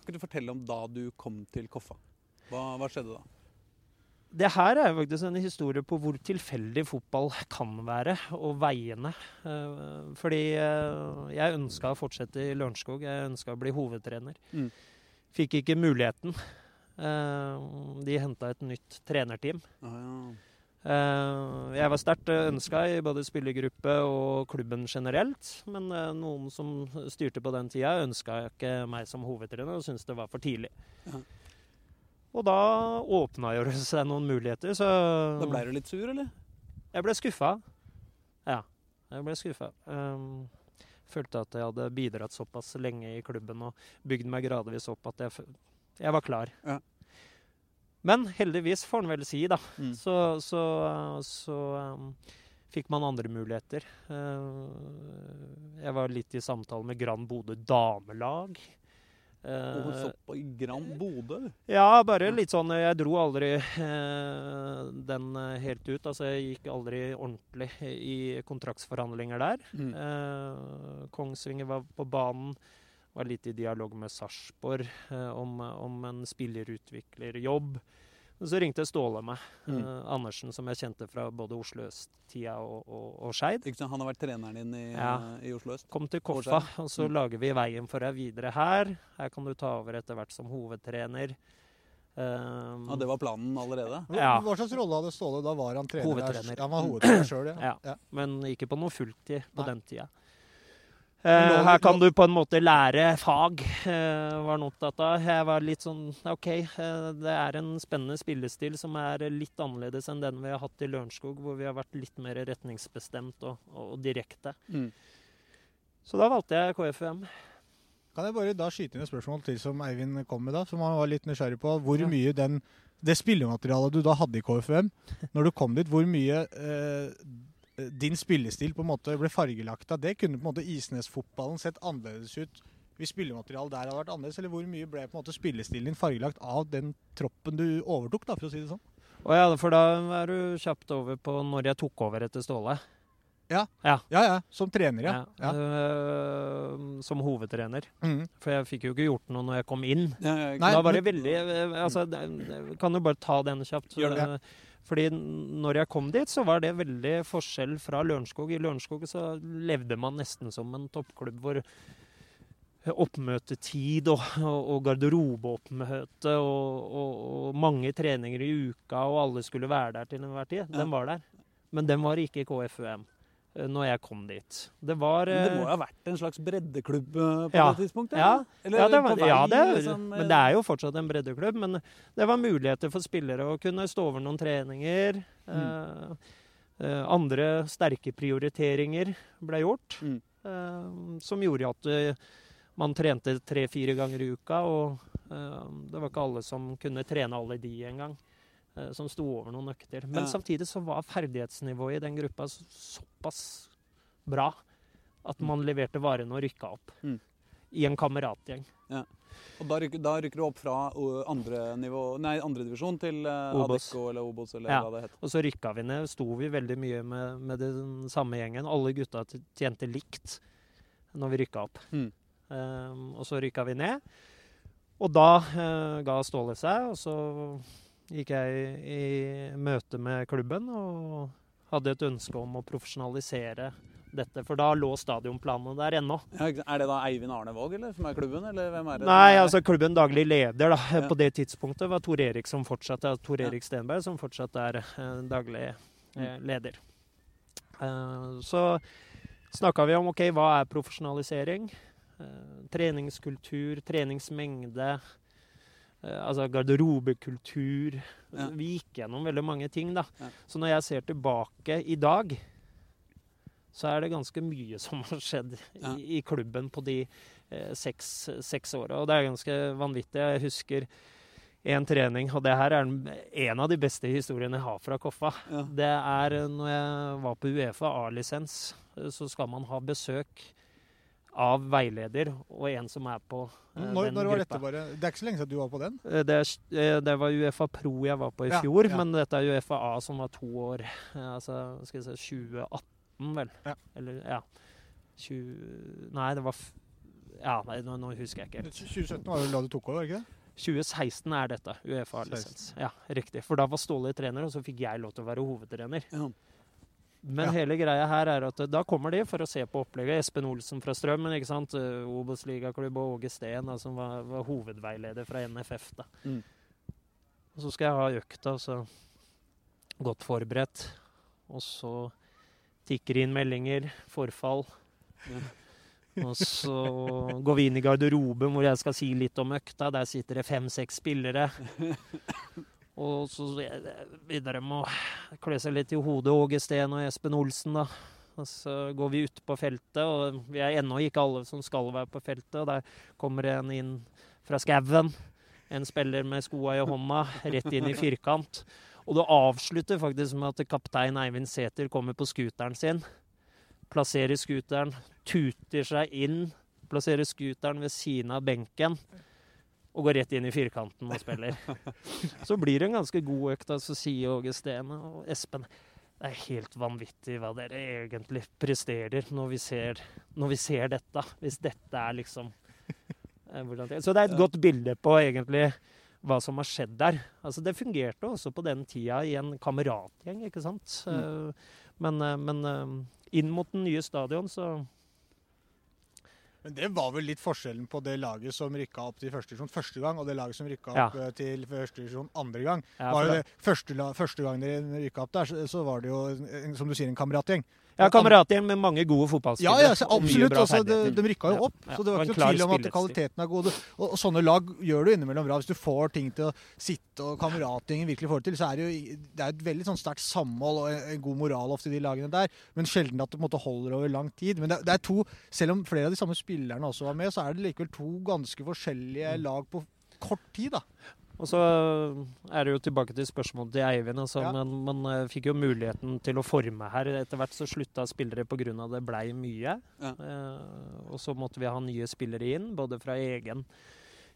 Kan ikke du fortelle om da du kom til Koffa? Hva, hva skjedde da? Det her er faktisk en historie på hvor tilfeldig fotball kan være, og veiene. Eh, Fordi eh, jeg ønska å fortsette i Lørenskog, jeg ønska å bli hovedtrener. Mm. Fikk ikke muligheten. Eh, De henta et nytt trenerteam. Ah, ja. Jeg var sterkt ønska i både spillergruppe og klubben generelt, men noen som styrte på den tida, ønska ikke meg som hovedtrener og syntes det var for tidlig. Ja. Og da åpna jo det seg noen muligheter, så Da ble du litt sur, eller? Jeg ble skuffa. Ja, jeg ble skuffa. Um, følte at jeg hadde bidratt såpass lenge i klubben og bygd meg gradvis opp at jeg, jeg var klar. Ja. Men heldigvis, får en vel si, da, Mm. så, så, så um, fikk man andre muligheter. Uh, jeg var litt i samtale med Grand Bodø damelag. Og oh, så Gran Bodø? ja, bare litt sånn Jeg dro aldri eh, den eh, helt ut. Altså, jeg gikk aldri ordentlig i kontraktsforhandlinger der. Mm. Eh, Kongsvinger var på banen. Var litt i dialog med Sarpsborg om, om en spillerutviklerjobb. Men så ringte Ståle meg. Mm. Eh, Andersen, som jeg kjente fra både Oslo Øst-tida og, og, og Skeid. Han har vært treneren din i, Ja. i Oslo øst? Kom til Koffa, og så Mm. lager vi veien for deg videre her. Her kan du ta over etter hvert som hovedtrener. Um, Ja, Det var planen allerede? Ja. hva slags rolle hadde Ståle? Da var han trener Hovedtrener. Der. Han var hovedtrener sjøl, ja. Ja. ja. men ikke på noe fulltid på Nei. den tida. Eh, her kan du på en måte lære fag, eh, var han opptatt av. Jeg var litt sånn OK, eh, det er en spennende spillestil som er litt annerledes enn den vi har hatt i Lørenskog, hvor vi har vært litt mer retningsbestemt og, og direkte. Mm. Så da valgte jeg KFUM. Kan jeg bare da skyte inn et spørsmål til som Eivind kom med, da, som han var litt nysgjerrig på? Hvor Ja. mye den, det spillematerialet du da hadde i KFUM, når du kom dit, hvor mye eh, din spillestil på en måte ble fargelagt av det? Kunne på en måte Isnes-fotballen sett annerledes ut hvis spillematerialet der hadde vært annerledes? Eller hvor mye ble på en måte spillestilen din fargelagt av den troppen du overtok, da, for å si det sånn? Og ja, for da er du kjapt over på når jeg tok over etter Ståle. Ja, ja. Som trener, ja. ja. Uh, som hovedtrener. Mm. For jeg fikk jo ikke gjort noe når jeg kom inn. Ja, ja, Nei, da var det veldig eh, altså, Kan du bare ta den kjapt? Gjør det. Fordi når jeg kom dit, så var det veldig forskjell fra Lørenskog. I Lørenskog så levde man nesten som en toppklubb hvor oppmøtetid og, og, og garderobeoppmøte og, og, og mange treninger i uka, og alle skulle være der til enhver tid, den var der. Men den var ikke i KFUM. Eh, når jeg kom dit. Det var Men det eh, må jo ha vært en slags breddeklubb eh, på Ja. det tidspunktet? Ja. Eller ja, det var, vei, ja det, liksom, men det er jo fortsatt en breddeklubb. Men det var muligheter for spillere å kunne stå over noen treninger. Mm. eh, andre sterke prioriteringer ble gjort, Mm. eh, som gjorde at eh, man trente tre-fire ganger i uka. Og eh, det var ikke alle som kunne trene alle de engang. Uh, som sto over noen økter. Men Ja. samtidig så var ferdighetsnivået i den gruppa såpass bra at man leverte varene og rykka opp. Mm. I en kameratgjeng. Og da rykker, da rykker du opp fra andre nivå, nei, andre divisjon til uh, Obos. Adecco eller Obos eller Ja. hva det heter. Og så rykka vi ned. Sto vi veldig mye med, med den samme gjengen. Alle gutta tjente likt når vi rykka opp. Mm. Um, og så rykka vi ned. Og da uh, ga Ståle seg, og så gikk jeg i møte med klubben og hadde et ønske om å profesjonalisere dette. For da lå stadionplanene der ennå. Ja, er det da Eivind Arnevåg eller, som er klubben, eller hvem er det? Nei, altså klubben daglig leder da, Ja. på det tidspunktet var Tor Erik som fortsatt er Tor Ja. Erik Stenberg, som fortsatt er eh, daglig eh, Mm. leder. Eh, så snakka vi om ok, hva er profesjonalisering? Treningskultur, treningsmengde. Eh, altså garderobekultur. Ja. Vi gikk gjennom veldig mange ting, da. Ja. Så når jeg ser tilbake i dag, så er det ganske mye som har skjedd Ja. i, i klubben på de eh, seks, seks åra. Og det er ganske vanvittig. Jeg husker en trening, og det her er en av de beste historiene jeg har fra Koffa. Det er når jeg var på Uefa A-lisens, eh, så skal man ha besøk av veileder og en som er på eh, Når, den når var gruppa. dette bare Det er ikke så lenge siden du var på den? Eh, Det, er, eh, det var Uefa Pro jeg var på i Ja, fjor, ja. men dette er Uefa A som var to år. Altså, skal vi se 2018, vel. Ja. Eller, ja. 20 Nei, det var f Ja, nei, nå, nå husker jeg ikke helt. 2017 var jo da du tok over, ikke det? 2016 er dette. Uefa-lisens. Ja, riktig. For da var Ståle trener, og så fikk jeg lov til å være hovedtrener. Ja. Men Ja. hele greia her er at eh, da kommer de for å se på opplegget. Espen Olsen fra Strømmen, ikke sant. Eh, Obos-ligaklubb og Åge Steen, da, som var, var hovedveileder fra NFF. da. Mm. Og så skal jeg ha økta, så godt forberedt. Og så tikker inn meldinger, forfall. Og så går vi inn i garderoben hvor jeg skal si litt om økta. Der sitter det fem-seks spillere. Og så videre med å klø seg litt i hodet, Åge Steen og Espen Olsen, da. Og så går vi ut på feltet, og vi er ennå ikke alle som skal være på feltet. Og der kommer en inn fra skauen. En spiller med skoa i hånda, rett inn i firkant. Og det avslutter faktisk med at kaptein Eivind Sæther kommer på scooteren sin. Plasserer scooteren, tuter seg inn, plasserer scooteren ved siden av benken. Og går rett inn i firkanten og spiller. Så blir det en ganske god økt. da, Så sier Åge Steen og Espen det er helt vanvittig hva dere egentlig presterer når vi ser, når vi ser dette. Hvis dette er liksom eh, Så det er et godt bilde på egentlig hva som har skjedd der. Altså Det fungerte også på den tida i en kameratgjeng, ikke sant. Mm. Men, eh, men eh, inn mot den nye stadion, så Men det var vel litt forskjellen på det laget som rykka opp til første divisjon første gang, og det laget som rykka opp ja. til første divisjon andre gang. ja, var det- første, første gang dere rykka opp der, så, så var det jo, som du sier, en kameratgjeng. Ja, kameratgjeng med mange gode fotballspillere. Ja, ja, så absolutt. Altså, de, de rykka jo opp, ja, så det var ikke noe tvil om at kvaliteten er god. Og, og sånne lag gjør du innimellom bra. Hvis du får ting til å sitte og kameratgjengen virkelig får det til, så er det jo det er et veldig sånn sterkt samhold og en, en god moral ofte i de lagene der. Men sjelden at det på en måte holder over lang tid. Men det, det er to, selv om flere av de samme spillerne også var med, så er det likevel to ganske forskjellige lag på kort tid, da. Og så er det jo tilbake til spørsmålet til Eivind. Altså, Ja. Men man eh, fikk jo muligheten til å forme her. Etter hvert så slutta spillere pga. det blei mye. Ja. Eh, og så måtte vi ha nye spillere inn, både fra egen,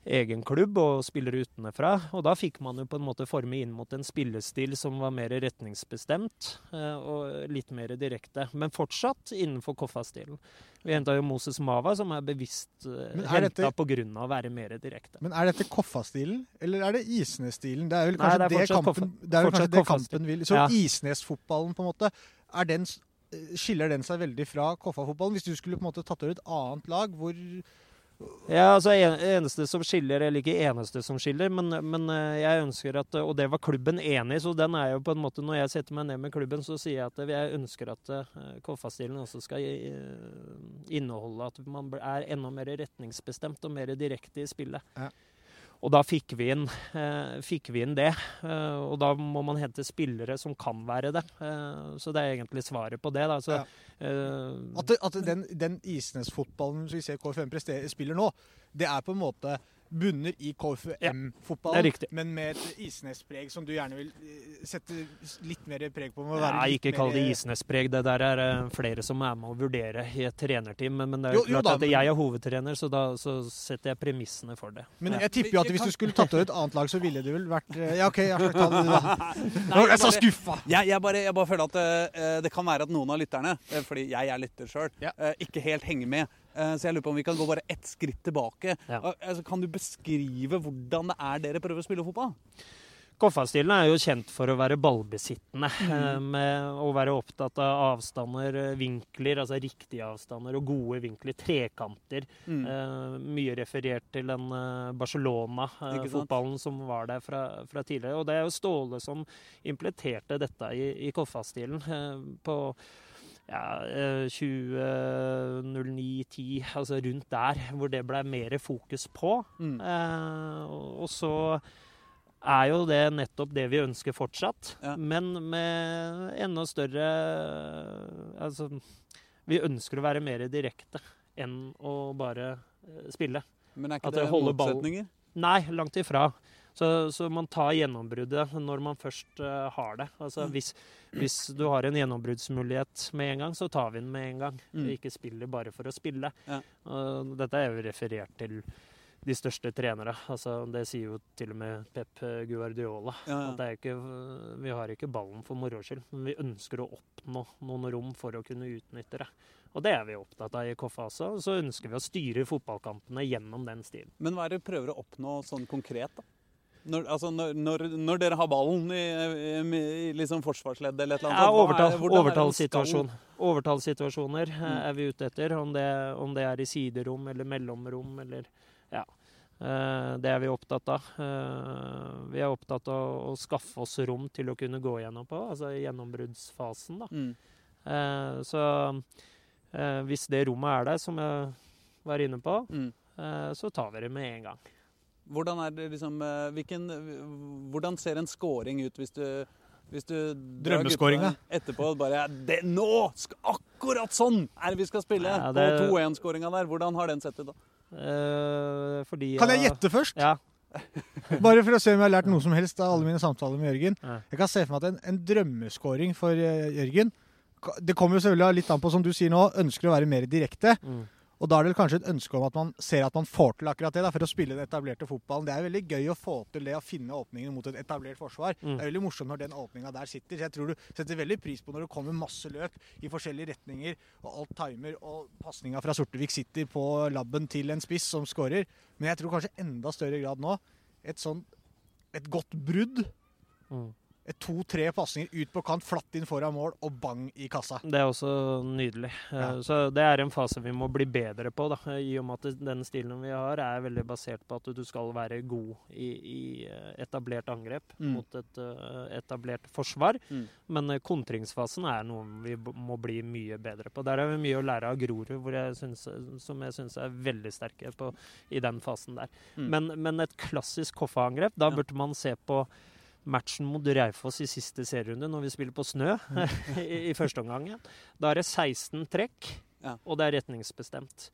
egen klubb og spiller utenfra. Og da fikk man jo på en måte forme inn mot en spillestil som var mer retningsbestemt eh, og litt mer direkte. Men fortsatt innenfor Koffa-stilen. Vi henta jo Moses Mava, som er bevisst dette- henta pga. å være mer direkte. Men er dette Koffa-stilen, eller er det Isnes-stilen? Det er vel Nei, kanskje det er det, kampen, det, vel kanskje det kampen vil. Så Ja. Isnes-fotballen, på en måte, er den, eh, skiller den seg veldig fra Koffa-fotballen? Hvis du skulle på en måte tatt over et annet lag, hvor, Ja, altså eneste som skiller, eller ikke eneste som skiller, men, men eh, jeg ønsker at Og det var klubben enig i, så den er jo på en måte Når jeg setter meg ned med klubben, så sier jeg at jeg ønsker at uh, Koffa-stilen også skal eh, inneholde at man er enda mer retningsbestemt og mer direkte i spillet. Ja. Og da fikk vi inn, eh, fikk vi inn det. eh, og da må man hente spillere som kan være det. Eh, så det er egentlig svaret på det. Så, Ja. eh, At, at den, den Isnes-fotballen som vi ser KFM spiller nå, det er på en måte bunner i Ja, er riktig. men med et Isnes-preg som du gjerne vil eh, sette litt mer preg på. med å være litt ikke kall det Isnes-preg. Det der er eh, flere som er med å vurdere i et trenerteam. Men, men det er Jo, klart jo da, at jeg er hovedtrener, så da så setter jeg premissene for det. Men Ja. jeg tipper jo at hvis du skulle tatt over et annet lag, så ville det vel vært eh, Ja, OK, ja, ta det, da. er Jeg så skuffa! Jeg, jeg, bare, jeg bare føler at uh, det kan være at noen av lytterne, uh, fordi jeg er lytter sjøl, uh, ikke helt henger med. Eh, så jeg lurer på om vi kan gå bare ett skritt tilbake. Ja. Altså, kan du beskrive hvordan det er dere prøver å spille fotball? Koffa-stilen er jo kjent for å være ballbesittende. Mm. eh, Med å være opptatt av avstander, eh, vinkler, altså riktige avstander og gode vinkler. Trekanter. Mm. Eh, mye referert til den? Barcelona-fotballen som var der fra, fra tidligere. Og det er jo Ståle som implementerte dette i, i Koffa-stilen eh, på ja, eh, 2009-10, altså rundt der, hvor det ble mer fokus på. Mm. Eh, og så er jo det nettopp det vi ønsker fortsatt, Ja. men med enda større Altså, vi ønsker å være mer direkte enn å bare eh, spille. Men er ikke At det motsetninger? Ball... Nei, langt ifra. Så, så man tar gjennombruddet når man først uh, har det. Altså Mm. hvis, hvis du har en gjennombruddsmulighet med en gang, så tar vi den med en gang. Mm. Ikke spiller bare for å spille. Ja. Uh, dette er jo referert til de største trenere. Altså, det sier jo til og med Pep Guardiola. Ja, ja. Ikke, vi har ikke ballen for moro skyld, men vi ønsker å oppnå noen rom for å kunne utnytte det. Og det er vi opptatt av i Koffa også. Og så ønsker vi å styre fotballkampene gjennom den stilen. Men hva er det du prøver å oppnå sånn konkret, da? Når, altså når, når, dere har ballen i, i, i liksom forsvarsleddet eller et eller annet Ja, er- overtall, er overtallssituasjon. Overtallssituasjoner eh, Mm. er vi ute etter. Om det, om det er i siderom eller mellomrom eller Ja. Eh, Det er vi opptatt av. Eh, Vi er opptatt av å skaffe oss rom til å kunne gå gjennom på, altså gjennombruddsfasen. da. Mm. Eh, Så eh, hvis det rommet er der, som jeg var inne på, Mm. eh, så tar vi det med en gang. Hvordan, er det liksom, eh, hvilken, hvordan ser en scoring ut hvis du, hvis du gutta etterpå bare det, Nå! Skal, akkurat sånn er det vi skal spille! Ja, det- På 2-1-skåringa der. Hvordan har den sett ut, da? Eh, Fordi Kan jeg gjette først? Ja. Bare for å se om jeg har lært noe som helst av alle mine samtaler med Jørgen. Ja. Jeg kan se for meg at en, en drømmeskåring for eh, Jørgen Det kommer jo selvfølgelig litt an på, som du sier nå, ønsker å være mer direkte. Mm. Og da er det kanskje et ønske om at man ser at man får til akkurat det, da, for å spille den etablerte fotballen. Det er veldig gøy å få til det, å finne åpningen mot et etablert forsvar. Mm. Det er veldig morsomt når den åpninga der sitter. Så jeg tror du setter veldig pris på når det kommer masse løp i forskjellige retninger, og alt timer, og pasninga fra Sortevik sitter på labben til en spiss som skårer. Men jeg tror kanskje enda større grad nå et sånn et godt brudd. Mm. To-tre pasninger ut på kant, flatt inn foran mål, og bang i kassa. Det er også nydelig. Eh, Ja. Så det er en fase vi må bli bedre på, da. I og med at den stilen vi har er veldig basert på at du skal være god i, i eh, etablert angrep Mm. mot et eh, etablert forsvar. Mm. Men eh, kontringsfasen er noe vi må bli mye bedre på. Der er vi mye å lære av Grorud, som jeg syns er veldig sterke på, i den fasen der. Mm. Men, men et klassisk Koffa-angrep, da burde man se på matchen mot Raufoss i siste serierunde, når vi spiller på snø i, i første omgang. Da er det 16 trekk, Ja. og det er retningsbestemt.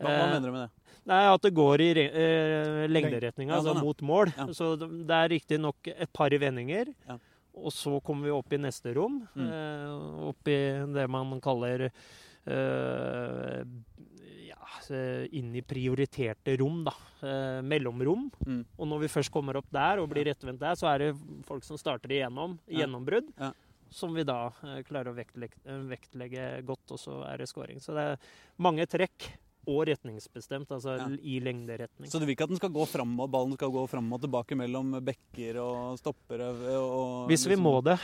Hva, hva Eh, mener du med det? Nei, At det går i re eh, lengderetninga, Ja, altså sånn, ja. mot mål. Så det det er riktignok et par vendinger. Ja. Og så kommer vi opp i neste rom. Mm. Eh, opp i det man kaller eh, inn i prioriterte rom, da. Eh, mellomrom. Mm. Og når vi først kommer opp der og blir rettvendt der, så er det folk som starter igjennom. Gjennombrudd. Ja. Som vi da eh, klarer å vektlegge, eh, vektlegge godt, og så er det scoring. Så det er mange trekk. Og retningsbestemt, altså Ja. i lengderetning. Så du vil ikke at den skal gå fram, og ballen skal gå fram og tilbake mellom bekker og stoppere? Og, Hvis vi må det.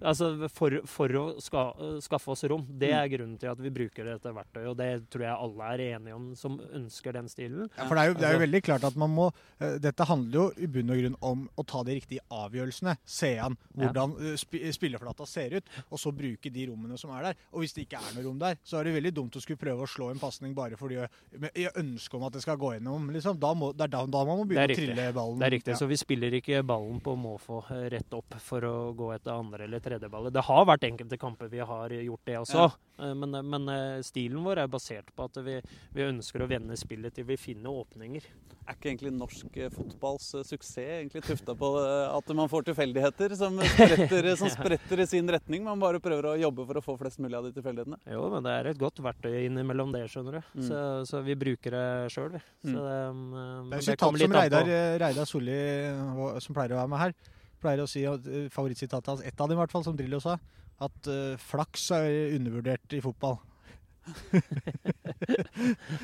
Altså for, for å ska, skaffe oss rom. Det er grunnen til at vi bruker dette verktøyet, og det tror jeg alle er enige om som ønsker den stilen. Ja, for det er, jo, det er jo Altså- veldig klart at man må eh, Dette handler jo i bunn og grunn om å ta de riktige avgjørelsene. Se an hvordan spilleflata spi, ser ut, og så bruke de rommene som er der. Og hvis det ikke er noe rom der, så er det veldig dumt å skulle prøve å slå en pasning bare fordi med i ønske om at det skal gå gjennom. Liksom. Da, må, det er da, da man må begynne å trille ballen. Det er riktig, Ja. så vi spiller ikke ballen på måfå eh, rett opp for å gå etter andre eller tredje ballet. Det har vært enkelte kamper vi har gjort det også, ja. men, men eh, stilen vår er basert på at vi, vi ønsker å vende spillet til vi finner åpninger. Er ikke egentlig norsk eh, fotballs eh, suksess egentlig tufta på eh, at man får tilfeldigheter som spretter, som spretter i sin retning? Man bare prøver å jobbe for å få flest mulig av de tilfeldighetene? Jo, men det er et godt verktøy innimellom det, skjønner du. Mm. Så, så vi bruker det sjøl, vi. Så det, mm. Det er et sitat som Reidar, eh, Reidar Solli, eh, som pleier å være med her, pleier å si eh, favorittsitatet hans, ett av dem i hvert fall, som Drillo sa, at uh, flaks er undervurdert i fotball.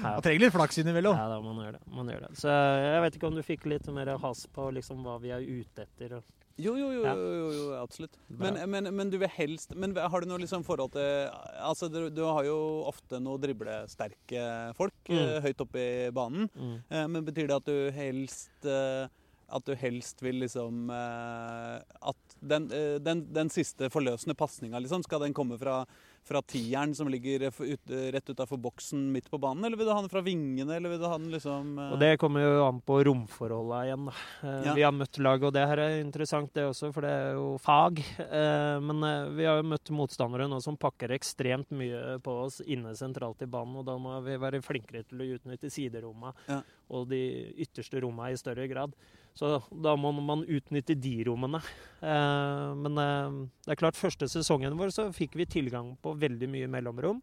Man trenger litt flaks innimellom. Ja, da, man gjør det. Man gjør det. Så jeg vet ikke om du fikk litt mer has på liksom, hva vi er ute etter. og- Jo, jo, jo, jo, jo, jo absolutt. Men, men, men du vil helst Men har du noe liksom forhold til Altså, du, du har jo ofte noe driblesterke folk Mm. eh, høyt oppe i banen. Mm. Eh, men betyr det at du helst eh, At du helst vil liksom eh, At den, eh, den, den siste forløsende pasninga, liksom, skal den komme fra, fra tieren som ligger ut, rett utafor boksen midt på banen, eller vil du ha den fra vingene, eller vil du ha den liksom eh, Og det kommer jo an på romforholda igjen. Da. Eh, Ja. Vi har møtt lag, og det her er interessant det også, for det er jo fag. Eh, Men eh, vi har jo møtt motstandere nå som pakker ekstremt mye på oss inne sentralt i banen, og da må vi være flinkere til å utnytte sideromma Ja. og de ytterste romma i større grad. Så da må man utnytte de rommene. Eh, Men eh, det er klart, første sesongen vår så fikk vi tilgang på veldig mye mellomrom.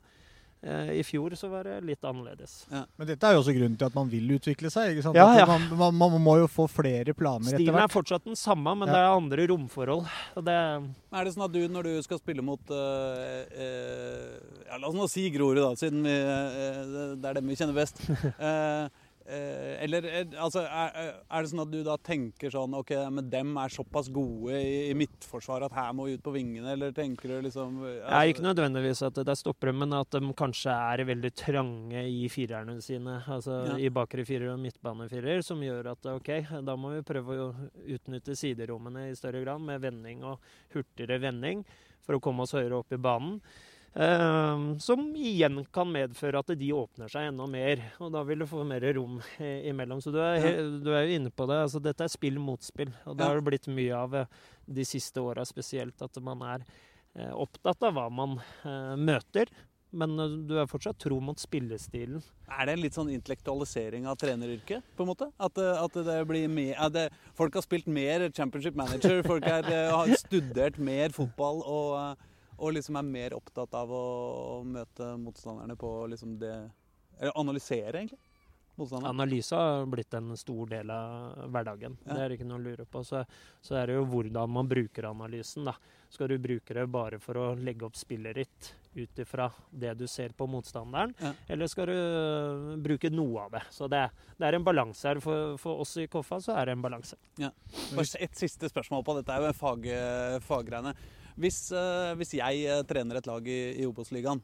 Eh, I fjor så var det litt annerledes. Men dette er jo også grunnen til at man vil utvikle seg. ikke sant? Ja, ja. Man, man, man må jo få flere planer etter hvert. Stilen er fortsatt den samme, men Ja. det er andre romforhold. Og det, Er det sånn at du, når du skal spille mot uh, uh, ja, La oss nå si Grorud, da, siden vi, uh, det er dem vi kjenner best. Eh, eh, eller eh, altså, er, er det sånn at du da tenker sånn OK, men dem er såpass gode i, i midtforsvaret at her må vi ut på vingene, eller tenker du liksom det er ikke nødvendigvis at det er stoppere, men at de kanskje er veldig trange i firerne sine. Altså Ja. i bakre firer og midtbanefirer, som gjør at OK, da må vi prøve å utnytte siderommene i større grad med vending og hurtigere vending for å komme oss høyere opp i banen. Eh, som igjen kan medføre at de åpner seg enda mer, og da vil du få mer rom imellom. Så du er, ja. du er jo inne på det. altså Dette er spill mot spill, og det har det blitt mye av eh, de siste åra spesielt. At man er eh, opptatt av hva man eh, møter, men du er fortsatt tro mot spillestilen. Er det en litt sånn intellektualisering av treneryrket? på en måte? At, at det blir mer, det, Folk har spilt mer Championship Manager, folk er, har studert mer fotball og, og liksom er mer opptatt av å møte motstanderne på liksom det Eller analysere, egentlig. Analyse har blitt en stor del av hverdagen. Ja. Det er ikke noe å lure på. Så, så er det jo hvordan man bruker analysen. da. Skal du bruke det bare for å legge opp spillet ditt ut ifra det du ser på motstanderen, Ja. eller skal du bruke noe av det? Så det, det er en balanse her. For, for oss i Koffa så er det en balanse. Bare Et siste spørsmål på dette er jo fag, faggreiene. Hvis, eh, hvis jeg eh, trener et lag i, i Obos-ligaen,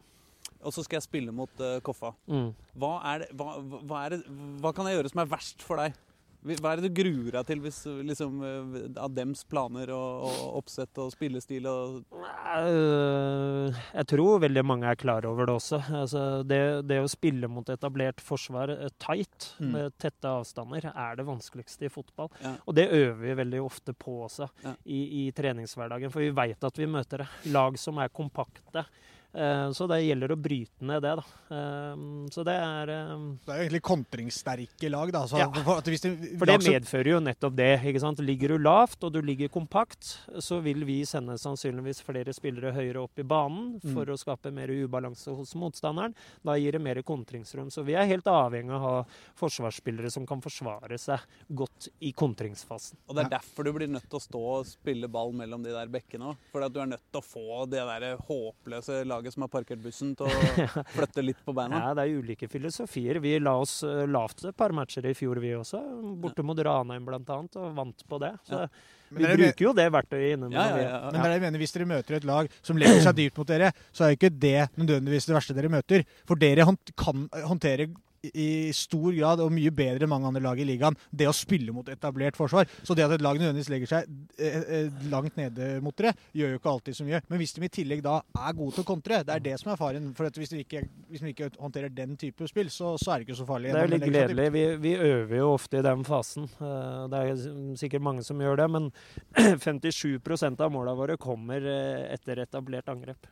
og så skal jeg spille mot eh, Koffa, Mm. hva, er det, hva, hva, er det, hva kan jeg gjøre som er verst for deg? Hva er det du gruer deg til hvis, liksom, eh, av dems planer og, og oppsett og spillestil? Og, Øh, Jeg tror veldig mange er klar over det også. Altså det, det å spille mot etablert forsvar øh, tight, Mm. med tette avstander, er det vanskeligste i fotball. Ja. Og det øver vi veldig ofte på også Ja. i, i treningshverdagen, for vi veit at vi møter det. Lag som er kompakte. Eh, Så det gjelder å bryte ned det, da. Eh, Så det er eh, Det er jo egentlig kontringssterke lag. da. Så Ja. for, at hvis det, For det medfører jo nettopp det. ikke sant? Ligger du lavt og du ligger kompakt, så vil vi sende sannsynligvis flere spillere høyere opp i banen for å skape mer ubalanse hos motstanderen. Da gir det mer kontringsrom. Så vi er helt avhengig av å ha forsvarsspillere som kan forsvare seg godt i kontringsfasen. og det er derfor du blir nødt til å stå og spille ball mellom de der bekkene òg. Fordi at du er nødt til å få det der håpløse laget laget som har parkert bussen, til å flytte litt på beina? Ja, det er ulike filosofier. Vi la oss uh, lavt et par matcher i fjor, vi også. Borte mot Ranheim bl.a., og vant på det. Så Ja. vi bruker jo det verktøyet innimellom. Ja, ja, ja. Men det er jeg mener, hvis dere møter et lag som legger seg dypt mot dere, så er jo ikke det nødvendigvis det verste dere møter. For dere kan håndtere i stor grad og mye bedre enn mange andre lag i ligaen det å spille mot etablert forsvar. Så det at et lag nødvendigvis legger seg eh, eh, langt nede mot dere, gjør jo ikke alltid så mye. Men hvis de i tillegg da er gode til å kontre, det er det som er faren. For at hvis de ikke, hvis de ikke håndterer den type spill, så, så er det ikke så farlig. Det er jo litt gledelig. Vi, vi øver jo ofte i den fasen. Eh, Det er sikkert mange som gjør det, men 57 av måla våre kommer etter etablert angrep.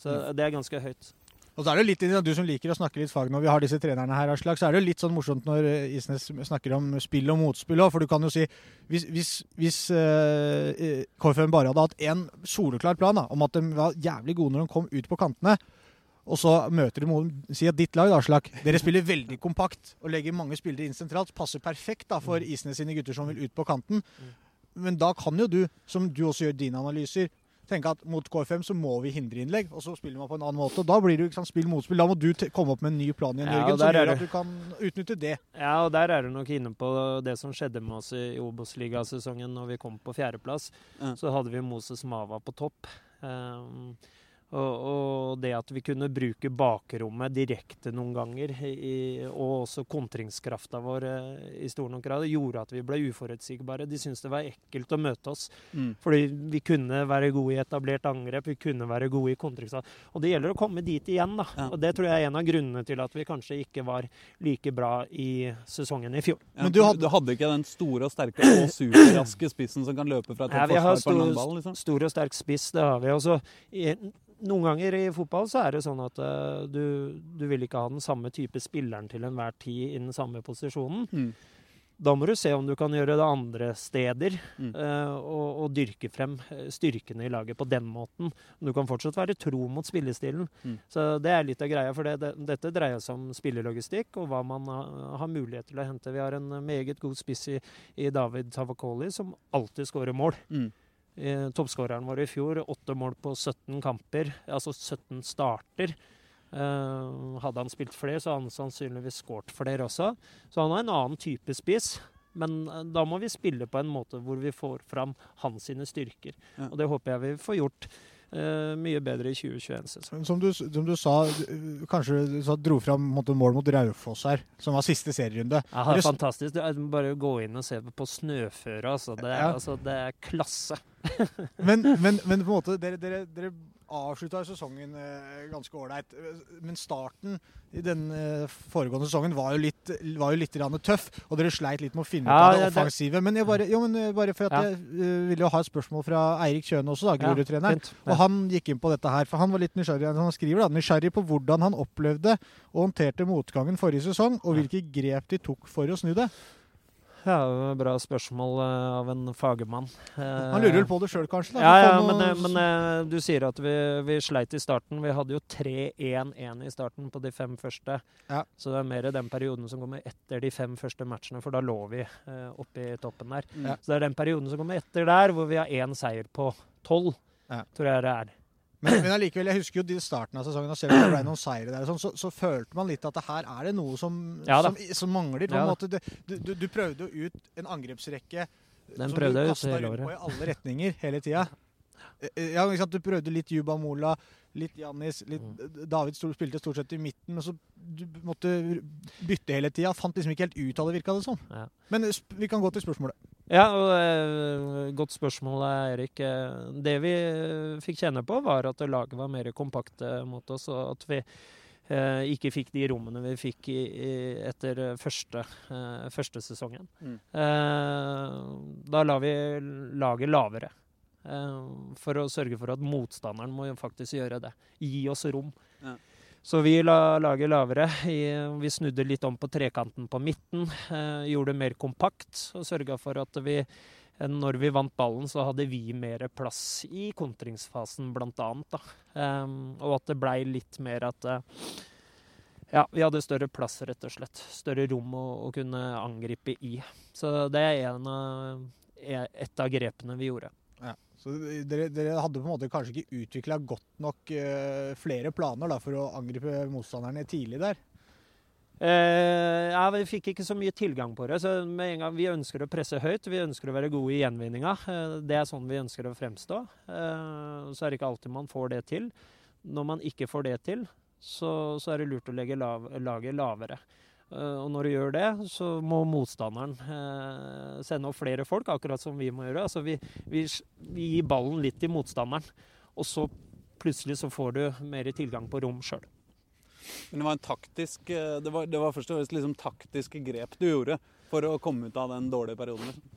Så det er ganske høyt. Og så er det litt, Du som liker å snakke litt fag når vi har disse trenerne her, Aslak, så er det jo litt sånn morsomt når eh, Isnes snakker om spill og motspill òg. For du kan jo si Hvis, hvis, hvis uh, KFM bare hadde hatt én soleklar plan da, om at de var jævlig gode når de kom ut på kantene, og så møter de noen Si at ditt lag, Aslak, dere spiller veldig kompakt og legger mange spillere inn sentralt. Passer perfekt da for Isnes sine gutter som vil ut på kanten. Men da kan jo du, som du også gjør dine analyser, tenke at mot KFM så må vi hindre innlegg, og så spiller man på en annen måte. og Da blir det jo ikke sant, spill motspill. Da må du komme opp med en ny plan igjen, Ja, Jørgen, som er gjør at du kan utnytte det. Ja, og der er du nok inne på det som skjedde med oss i Obos-ligasesongen når vi kom på fjerdeplass. Mm. Så hadde vi Moses Mava på topp. Um, og, det at vi kunne bruke bakrommet direkte noen ganger, i, og også kontringskrafta vår eh, i stor nok grad, gjorde at vi ble uforutsigbare. De syntes det var ekkelt å møte oss. Mm. Fordi vi kunne være gode i etablert angrep, vi kunne være gode i kontringskraft. Og det gjelder å komme dit igjen, da. Ja. Og det tror jeg er en av grunnene til at vi kanskje ikke var like bra i sesongen i fjor. Ja, Men du du, hadde- hadde, ikke den store og sterke og superraske spissen som kan løpe fra et forsvar på en ball? Liksom. stor og sterk spiss, det har vi. Også, i, noen ganger i fotball så er det sånn at uh, du, du vil ikke ha den samme type spilleren til enhver tid i den samme posisjonen. Mm. Da må du se om du kan gjøre det andre steder, Mm. uh, og, og dyrke frem eh, styrkene i laget på den måten. Du kan fortsatt være tro mot spillestilen. Mm. Så det er litt av greia. For det, det, dette dreier seg om spillelogistikk og hva man ha- har mulighet til å hente. Vi har en meget god spiss i, i David Tavakoli som alltid skårer mål. Mm. Toppskåreren vår i fjor, åtte mål på 17 kamper, altså 17 starter. Eh, hadde han spilt flere, så hadde han sannsynligvis skåret flere også. Så han har en annen type spiss. Men eh, da må vi spille på en måte hvor vi får fram hans sine styrker. Og det håper jeg vi får gjort eh, mye bedre i 2021-sesongen. Som du, som du sa, du- kanskje du sa, dro fram på måte, mål mot Raufoss her, som var siste serierunde. Ja, det er fantastisk. Du må bare gå inn og se på snøføret. Altså. Det, er, Ja. altså, det er klasse. Men, men, men på en måte, dere, dere, dere avslutta sesongen eh, ganske ålreit. Men starten i den eh, foregående sesongen var jo litt, var jo litt tøff, og dere sleit litt med å finne ut Ja, av det offensive. Men, jeg bare, jo, men eh, bare for at Ja. jeg ville jo ha et spørsmål fra Eirik Kjøne også, da, Grorud-treneren. Og han gikk inn på dette her, for han var litt nysgjerrig. Han skriver da, nysgjerrig på hvordan han opplevde og håndterte motgangen forrige sesong, og hvilke grep de tok for å snu det. Ja, bra spørsmål eh, av en fagmann. Han lurer vel på det sjøl, kanskje? da, Ja, ja, men, eh, men eh, du sier at vi, vi sleit i starten. Vi hadde jo 3-1-1 i starten på de fem første. Ja. Så det er mer den perioden som kommer etter de fem første matchene, for da lå vi eh, oppe i toppen der. Ja. Så det er den perioden som kommer etter der, hvor vi har én seier på tolv, Ja. tror jeg det er. Men, men allikevel, jeg husker jo de starten av sesongen, og selv om det ble noen seire der, sånn, så, så følte man litt at det her er det noe som, Ja som, som mangler. På Ja en måte. Du, du, du prøvde jo ut en angrepsrekke Den som du kasta rundt på i alle retninger hele tida. Ja. Du prøvde litt Juba Mola, litt Jannis, litt Mm. David spilte stort sett i midten, men så du måtte bytte hele tida. Fant liksom ikke helt ut av det, virka det som. Ja. Men eh, vi kan gå til spørsmålet. Ja, og eh, godt spørsmål, Erik. Eh, Det vi fikk kjenne på, var at laget var mer kompakte mot oss, og at vi ikke fikk de rommene vi fikk i, i, etter første, eh, første sesongen. Mm. Eh, da la vi laget lavere. Eh, for å sørge for at motstanderen må faktisk gjøre det. Gi oss rom. Ja. Så vi la laget lavere. Vi snudde litt om på trekanten på midten. Eh, gjorde det mer kompakt og sørga for at vi eh, når vi vant ballen, så hadde vi mer plass i kontringsfasen, blant annet. Da. Og at det blei litt mer at uh, Ja, vi hadde større plass, rett og slett. Større rom å, å kunne angripe i. Så det er en av, er et av grepene vi gjorde. Ja. Så dere, dere hadde på en måte kanskje ikke utvikla godt nok eh, flere planer da, for å angripe motstanderne tidlig der? Eh, ja, Vi fikk ikke så mye tilgang på det. så med en gang Vi ønsker å presse høyt, vi ønsker å være gode i gjenvinninga. Eh, det er sånn vi ønsker å fremstå. Eh, så er det ikke alltid man får det til. Når man ikke får det til, så, så er det lurt å legge lav, laget lavere. Eh, og når du gjør det, så må motstanderen eh, sende opp flere folk, akkurat som vi må gjøre. Altså vi, vi, vi gir ballen litt til motstanderen, og så plutselig så får du mer tilgang på rom sjøl. Men det var en taktisk eh, Det var, det var først og fremst liksom taktiske grep du gjorde for å komme ut av den dårlige perioden? liksom.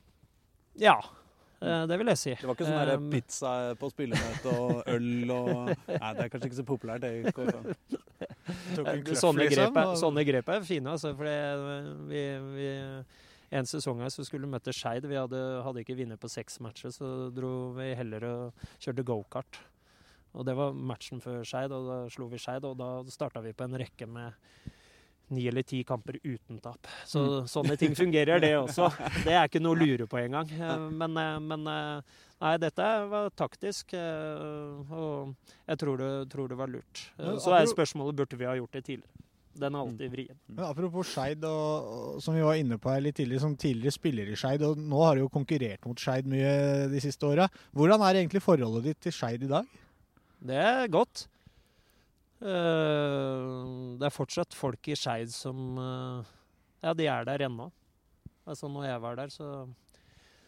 Ja, det vil jeg si. Det var ikke sånn Um, pizza på spillemøte og øl og Nei, det er kanskje ikke så populært, det. Eh, kløff, Sånne grep, liksom, er, sånne grep er fine, altså. For vi, vi, en sesong her så skulle vi møte Skeid. Vi hadde, hadde ikke vunnet på seks matcher, så dro vi heller og kjørte gokart. Og det var matchen før Skeid, og da slo vi Skeid. Og da starta vi på en rekke med ni eller ti kamper uten tap. Så Mm. sånne ting fungerer, det også. Det er ikke noe å lure på engang. Eh, Men, eh, men eh, nei, dette var taktisk, og jeg tror det, tror det var lurt. Så er spørsmålet burde vi ha gjort det tidligere. Den er alltid vrien. Men apropos Skeid, som vi var inne på her litt tidligere, som tidligere spiller i Skeid, og nå har du jo konkurrert mot Skeid mye de siste åra. Hvordan er egentlig forholdet ditt til Skeid i dag? Det er godt. Eh, Det er fortsatt folk i Skeid som eh, Ja, de er der ennå. Altså, når jeg var der, så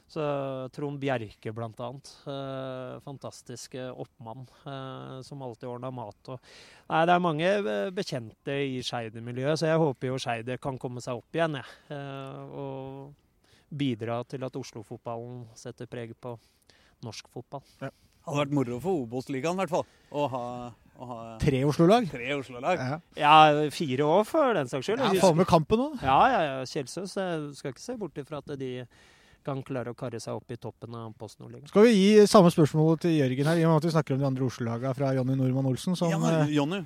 så Trond Bjerke, blant annet. Eh, fantastisk oppmann eh, som alltid ordna mat. Og, nei, det er mange eh, bekjente i Skeid-miljøet, så jeg håper jo Skeid kan komme seg opp igjen. Jeg. Eh, og bidra til at Oslo-fotballen setter preg på norsk fotball. Det hadde vært moro for Obos-ligaen, i hvert fall. Å ha, ha Tre Oslo-lag? tre Oslo-lag. Ja, Ja, fire år for den saks skyld. ja Få med kampen òg. Ja, ja, ja. Kjelsøs skal ikke se bort ifra at de kan klare å karre seg opp i toppen av Post Nordligaen. Skal vi gi samme spørsmål til Jørgen her, i og med at vi snakker om de andre Oslo-laga fra Jonny Normann Olsen? Som, Ja, eh, Jonny.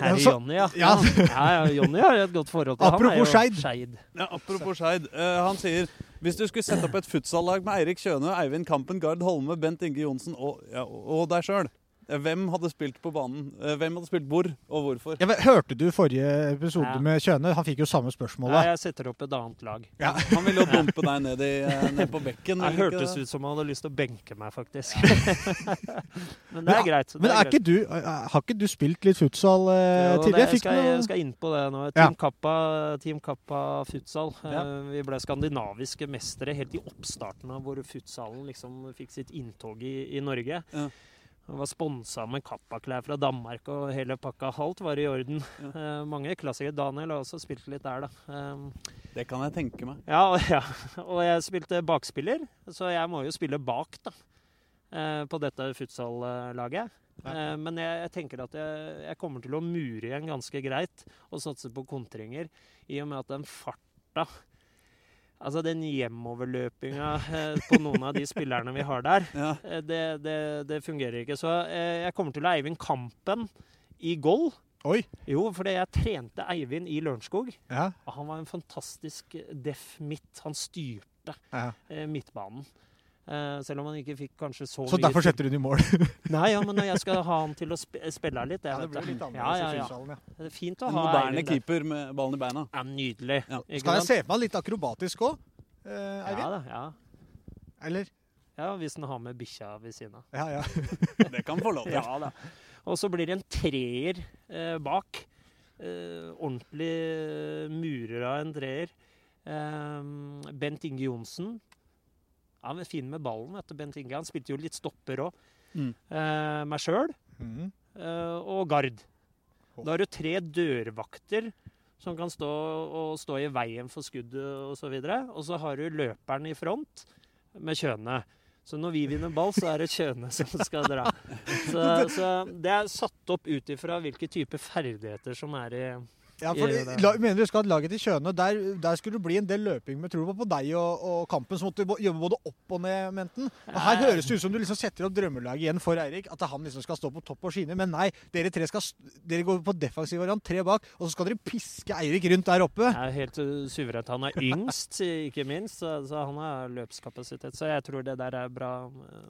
Herre Jonny, ja. ja. Jonny har et godt forhold til Apropos han. Skeid. Skeid. Ja, apropos Skeid. Uh, han sier hvis du skulle sette opp et futsallag med Eirik Kjøne, Eivind Kampen, Gard Holme, Bent Inge Johnsen og, ja, og deg sjøl, hvem hadde spilt på banen? Eh, Hvem hadde spilt hvor, og hvorfor? Ja, men hørte du forrige episode Ja. med Kjøne? Han fikk jo samme Nei, Ja, jeg setter opp et annet lag. Ja. Han ville jo dumpe deg ned, i, eh, ned på bekken. Det hørtes ut som han hadde lyst til å benke meg, faktisk. Men det er Men- greit. Men er er greit. ikke du, eh, har ikke du spilt litt futsal eh, Jo, tidligere? det, Jeg skal, jeg skal inn på det nå. Ja. Team Kappa, Team Kappa futsal. Ja. Eh, Vi ble skandinaviske mestere helt i oppstarten av hvor futsalen liksom fikk sitt inntog i, i Norge. Ja. Vi var sponsa med Kappa-klær fra Danmark, og hele pakka halvt var i orden. Eh, mange klassikere. Daniel har også spilt litt der, da. Eh, Det kan jeg tenke meg. ja, og, ja, og jeg spilte bakspiller, så jeg må jo spille bak, da. eh, På dette futsallaget. Eh, Men jeg, jeg tenker at jeg, jeg kommer til å mure igjen ganske greit og satse på kontringer, i og med at den farta Altså den hjemoverløpinga eh, på noen av de spillerne vi har der, Ja. eh, det, det, det fungerer ikke. Så eh, jeg kommer til å ha Eivind Kampen i goal. Oi! Jo, fordi jeg trente Eivind i Lørenskog. Ja, Han var en fantastisk def midt. Han styrte ja. midtbanen. Eh, selv om han ikke fikk kanskje så, Så mye derfor setter du den i mål? Nei, ja, men jeg skal ha han til å sp spille litt Jeg, Ja, det blir litt ja, annerledes ja, ja. ja. Det er fint å En ha moderne Eivind keeper med ballen i beina. Ja, nydelig. Ja. Skal jeg se for meg litt akrobatisk òg, Eivind? Ja da, ja. Eller? ja, hvis han har med bikkja ved siden av. Ja, ja. Det kan få lov til. Ja da. Og så blir det en treer eh, bak. Eh, ordentlig murer av en treer. Eh, Bent Inge Johnsen. Han er fin med ballen, vet du, Bent Inge. Han spilte jo litt stopper òg. Mm. Eh, meg sjøl mm. eh, og Gard. Da har du tre dørvakter som kan stå, og stå i veien for skuddet osv. Og, så og så har du løperen i front med kjønet. Så når vi vinner ball, så er det Kjøne som skal dra. Så, så det er satt opp ut ifra hvilke typer ferdigheter som er i, Ja, for det- la, mener du skal ha laget til Kjøne, der, der skulle det bli en del løping med tror du på deg og, og Kampen, så måtte du jobbe både opp og ned Menten. Og her høres det ut som du liksom setter opp drømmelaget igjen for Eirik, at han liksom skal stå på topp og skine. Men nei, dere tre skal, dere går på defensiv variant, tre bak, og så skal dere piske Eirik rundt der oppe. Det er helt uh, suverent. Han er yngst, ikke minst, så, så han har løpskapasitet. Så jeg tror det der er bra,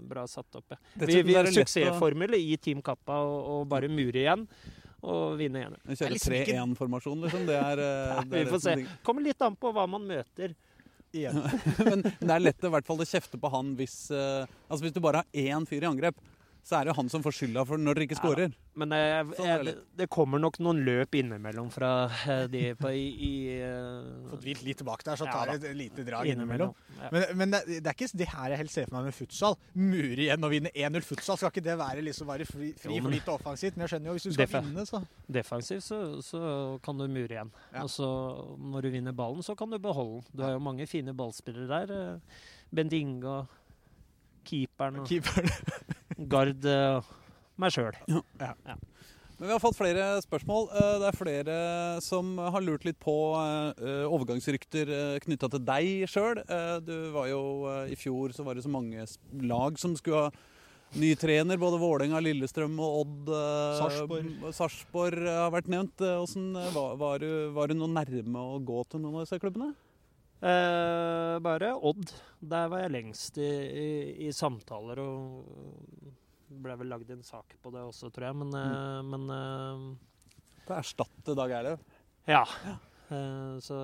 bra satt opp. ja. Vi, vi er har det suksessformel i Team Kappa og, og bare mure igjen og vinne er kjører liksom 3-1-formasjon, liksom. Det er, det er Vi får se. Kommer litt an på hva man møter. Igjen. Men det er lett i hvert fall å kjefte på han hvis eh, Altså hvis du bare har én fyr i angrep, så er det han som får skylda for når dere ikke Ja. Men jeg, Sånn er jeg, det. det kommer nok noen løp innimellom fra eh, de på, i, i uh, Fått hvilt litt bak der, så tar da. det et lite drag innimellom. Ja. Men, men det, det er ikke det her jeg helst ser for meg med futsal. Mure igjen og vinne 1-0 futsal. Skal ikke det være liksom bare fri, fri Jo, men- flyt og offensivt? Men jeg skjønner jo, hvis du skal vinne, så Defensivt så, så kan du mure igjen. Ja. Og så når du vinner ballen, så kan du beholde den. Du har jo mange fine ballspillere der. eh, Bent Inge og keeperen og keeperen Gard eh, meg Ja. Men vi har fått flere spørsmål. Eh, Det er flere som har lurt litt på eh, overgangsrykter knytta til deg sjøl. Du var jo I fjor så var det så mange lag som skulle ha ny trener. Både Vålerenga, Lillestrøm og Odd. Sarsborg Sarpsborg. Sarpsborg har vært nevnt. Hvordan, var, var, du, var du noe nærme å gå til noen av disse klubbene? Eh, bare Odd. Der var jeg lengst i, i, i samtaler og ble vel lagd en sak på det også, tror jeg. Men, mm. men eh, Til å erstatte Dag Erløv. ja. Eh, så,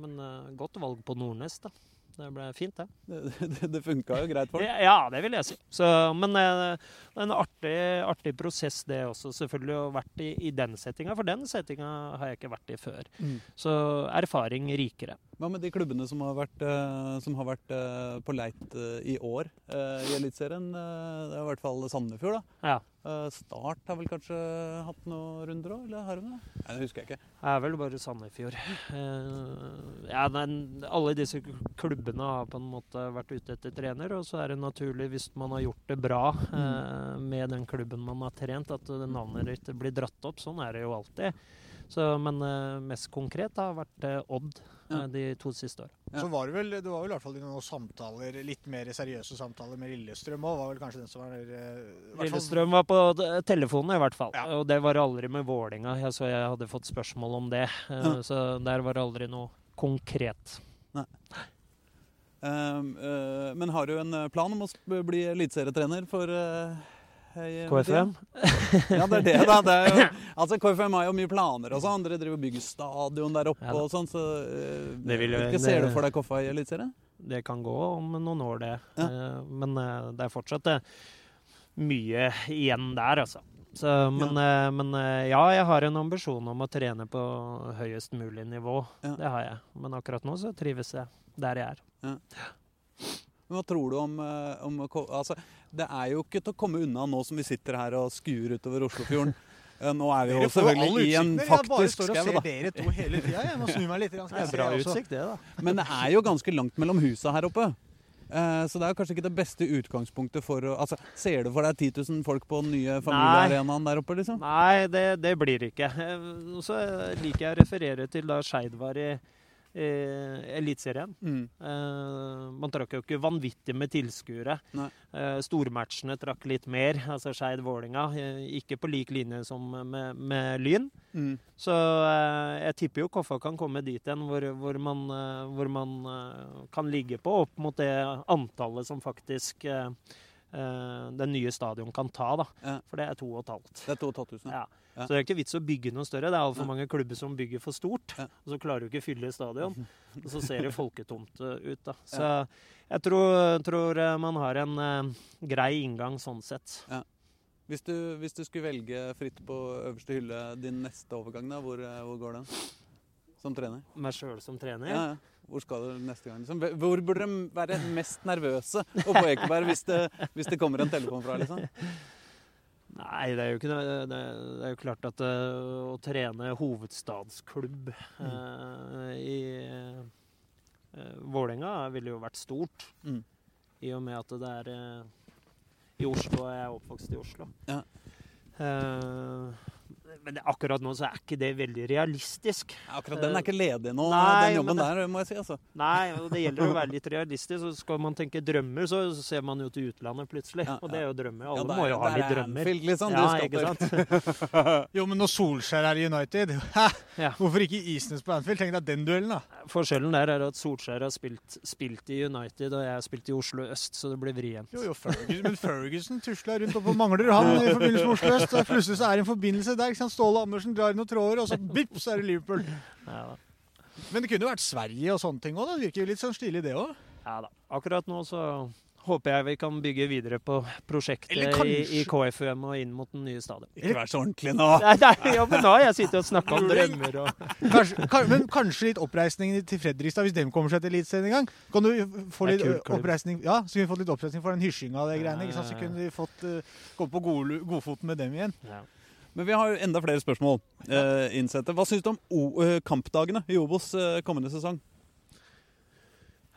men eh, godt valg på Nordnes, da. Det ble fint, det. Det, det, det funka jo greit for ham. Ja, det vil jeg si. Så, men eh, en artig, artig prosess det også, selvfølgelig, å ha vært i, i den settinga. For den settinga har jeg ikke vært i før. Mm. Så erfaring rikere. Hva med de klubbene som har vært, eh, som har vært eh, på leit eh, i år i Eliteserien? Det er i hvert fall Sandefjord, da. Ja. Start har vel kanskje hatt noen runder òg, eller har de det? Nei, det husker jeg ikke. Det er vel bare Sandefjord. Ja, den, alle disse klubbene har på en måte vært ute etter trener, og så er det naturlig, hvis man har gjort det bra mm. med den klubben man har trent, at navnet ditt blir dratt opp. Sånn er det jo alltid. Så, men mest konkret har vært Odd Ja. eh, de to siste åra. Ja. Så var det vel det var vel i hvert fall noen samtaler, litt mer seriøse samtaler med Lillestrøm òg. Var vel kanskje den som var eh, i hvert fall- Lillestrøm var på telefonen i hvert fall, Ja. og det var aldri med Vålinga. Jeg så jeg hadde fått spørsmål om det, eh, Ja. så der var det aldri noe konkret. Um, uh, men har du en eh, plan om å bli eliteserietrener for uh, KFM? Ja, det er det, da. Det jo, altså, KFM har jo mye planer og sånn. Dere driver og bygger stadion der oppe Ja og sånn, så uh, vil Ikke ser du for deg Koffa i Eliteserien? Det kan gå om noen år, det. Ja. Uh, Men uh, det er fortsatt eh, mye igjen der, altså. Så, men, eh, men eh, ja, jeg har en ambisjon om å trene på høyest mulig nivå. Ja. Det har jeg. Men akkurat nå så trives jeg der jeg er. Men Hva tror du om, eh, om altså, Det er jo ikke til å komme unna nå som vi sitter her og skuer utover Oslofjorden. Eh, Nå er vi jo selvfølgelig i en faktisk dere. Jeg bare står og ser da. dere to hele tida. Jeg må snu meg litt. Det er bra utsikt, det, da. Men det er jo ganske langt mellom husa her oppe. Eh, Så det er kanskje ikke det beste utgangspunktet for å altså, Ser du for deg 10 000 folk på den nye familiearenaen der oppe, liksom? Nei, det, det blir det ikke. Så liker jeg å referere til da Skeid var i eh, Eliteserien. Mm. Eh, man trakk jo ikke vanvittig med tilskuere. Eh, stormatchene trakk litt mer, altså Skeid-Vålinga. Eh, ikke på lik linje som med, med Lyn. Mm. Så eh, jeg tipper jo Koffa kan komme dit igjen hvor, hvor man, eh, hvor man kan ligge på opp mot det antallet som faktisk den nye stadion kan ta. da. Ja. For det er to og et halvt. Det er 2500. Ja. Ja. Så det er ikke vits å bygge noe større. Det er altfor mange klubber som bygger for stort. Ja. Og så klarer du ikke å fylle stadion. Og så ser det folketomt eh, ut. da. Så jeg tror, tror eh, man har en uh, grei inngang sånn sett. Hvis, du, hvis du skulle velge fritt på øverste hylle din neste overgang, da, hvor, hvor går den? Som trener? Meg sjøl som trener. Ja, ja. Hvor skal du neste gang? Liksom? Hvor burde de være mest nervøse oppe på Ekeberg hvis det, hvis det kommer en telefon fra? liksom? Nei, det er jo ikke det. Det det er jo klart at eh, å trene hovedstadsklubb mm. i uh, Vålerenga ville jo vært stort. Mm. I og med at det er eh, i Oslo, og jeg er oppvokst i Oslo. Ja. Men akkurat nå så er ikke det veldig realistisk. Akkurat den er ikke ledig nå, Nei, den jobben det, der, må jeg si. altså. Nei, og det gjelder å være litt realistisk. Så skal man tenke drømmer, så ser man jo til utlandet plutselig. Ja, Og det er jo drømmer. Ja, Alle der- må jo ha litt er drømmer. Anfield, liksom, Ja, ikke sant? Jo, men når Solskjær er i United? Ja. Hvorfor ikke Isnes på Anfield? Tenk deg den duellen, da. Forskjellen der er at Solskjær har spilt, spilt i United, og jeg har spilt i Oslo øst, så det blir vrient. Jo, jo, Ferguson, men Ferguson tusla rundt oppe på Mangler, han i forbindelse med Oslo øst. Plutselig så er det en forbindelse der. Sant? Ståle Andersen drar i noen tråder, og så bipp, så er det Liverpool. Ja. Men det kunne jo vært Sverige og sånne ting òg. Det virker jo litt sånn stilig, det òg. ja da. Akkurat nå så håper jeg vi kan bygge videre på prosjektet i, i KFUM og inn mot den nye stadion. Ikke vær så ordentlig nå. Nei, nei, ja, men nå har jeg sittet og snakka om drømmer og Kanskje, kan, men kanskje litt oppreisning til Fredrikstad, hvis de kommer seg til Eliteserien en gang. Kan du få litt kult, oppreisning Ja, så kunne vi fått litt oppreisning for den hysjinga og de greiene. ikke sant? Så kunne vi fått uh, gå på god, godfoten med dem igjen. ja. Men vi har jo enda flere spørsmål. Eh, innsette. Hva syns du om eh, kampdagene i Obos eh, kommende sesong?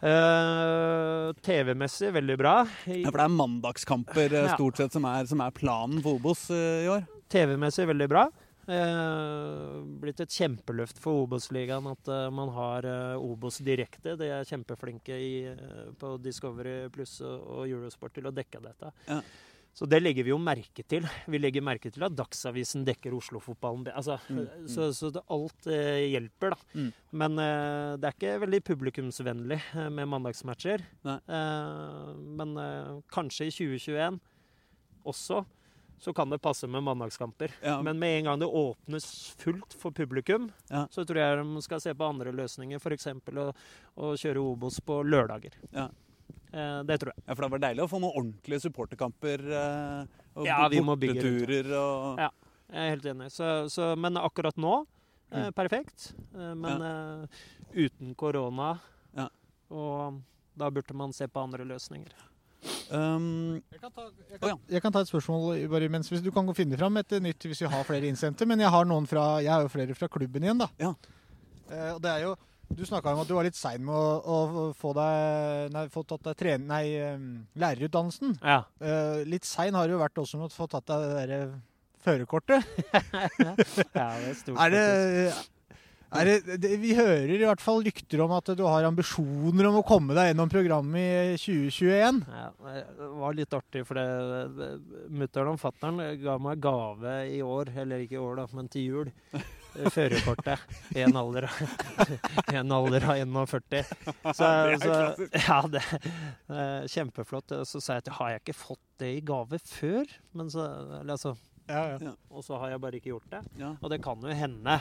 Eh, TV-messig veldig bra. I- Ja, for det er mandagskamper Ja. stort sett som er, som er planen for Obos eh, i år. TV-messig veldig bra. Eh, blitt et kjempeløft for Obos-ligaen at man har Obos direkte. De er kjempeflinke i, på Discovery Pluss og, og Eurosport til å dekke dette. Ja. Så det legger vi jo merke til. Vi legger merke til at Dagsavisen dekker Oslo-fotballen. Altså, Mm, mm. Så, så det, alt eh, hjelper, da. Mm. Men eh, det er ikke veldig publikumsvennlig eh, med mandagsmatcher. Eh, men eh, kanskje i 2021 også så kan det passe med mandagskamper. Ja. Men med en gang det åpnes fullt for publikum, Ja. så tror jeg de skal se på andre løsninger. F.eks. Å, å kjøre Obos på lørdager. Ja. Eh, det tror jeg. Ja, For det var deilig å få noen ordentlige supporterkamper. Eh, og Ja, vi må bygge rundt borteturer og Ja. Jeg er helt enig. Så, så, men akkurat nå, eh, Mm. perfekt. Men eh, uten korona. Ja. Og da burde man se på andre løsninger. um, Jeg kan, ta, jeg, kan, jeg kan ta et spørsmål bare mens hvis Du kan gå finne fram et nytt hvis vi har flere innsendte. Men jeg har noen fra Jeg har jo flere fra klubben igjen, da. Ja. Uh, og det er jo Du snakka om at du var litt sein med å, å få deg Nei, få tatt deg trening Nei, lærerutdannelsen. Ja. Uh, litt sein har du vært også med å få tatt deg det derre førerkortet. ja, det er stort. Er det, er det, det Vi hører i hvert fall rykter om at du har ambisjoner om å komme deg gjennom programmet i 2021. Ja, det var litt artig, for det mutter'n og fatter'n ga meg gave i år, eller ikke i år, da, men til jul. Eh, Førerkortet i en alder av en alder av 41. Så, så ja, det er kjempeflott. Så sa jeg at har jeg ikke fått det i gave før? Men så, eller altså, Ja, ja. og så har jeg bare ikke gjort det. Og det kan jo hende.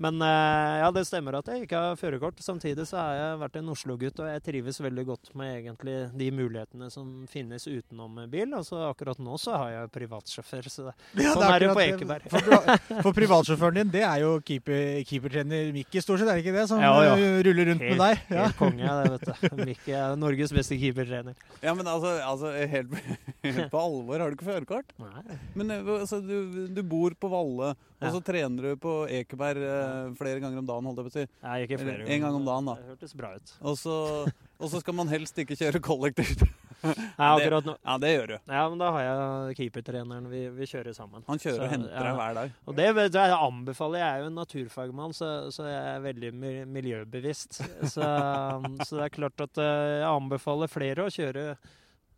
Men eh, ja, det stemmer at jeg ikke har førerkort. Samtidig så har jeg vært en Oslo-gutt, og jeg trives veldig godt med egentlig de mulighetene som finnes utenom bil. Og så akkurat nå så har jeg privatsjåfør, så det, Ja, sånn er det akkurat på Ekeberg. For, for privatsjåføren din, det er jo keeper, keepertrener Mikki, stort sett, er det ikke det? Som Ja, ja. eh, ruller rundt med deg? Ja. Helt konge, det, vet du. Mikke er Norges beste keepertrener. ja, men altså, altså helt, helt på alvor, har du ikke førerkort? Nei. Men eh, altså, du, du bor på Valle, og Ja. så trener du på Ekeberg flere ganger om dagen, holdt jeg på å si. Nei, ikke flere Eller en gang om dagen, da. Det hørtes bra ut. Og så, og så skal man helst ikke kjøre kollektivt. Nei, akkurat nå. Ja, det gjør du. Ja, men da har jeg keepertreneren. Vi, vi kjører sammen. Han kjører Så, og henter ja. deg hver dag. Og det, det, anbefaler jeg Jeg er jo en naturfagmann, så, så jeg er veldig miljøbevisst. Så, så det er klart at eh, jeg anbefaler flere å kjøre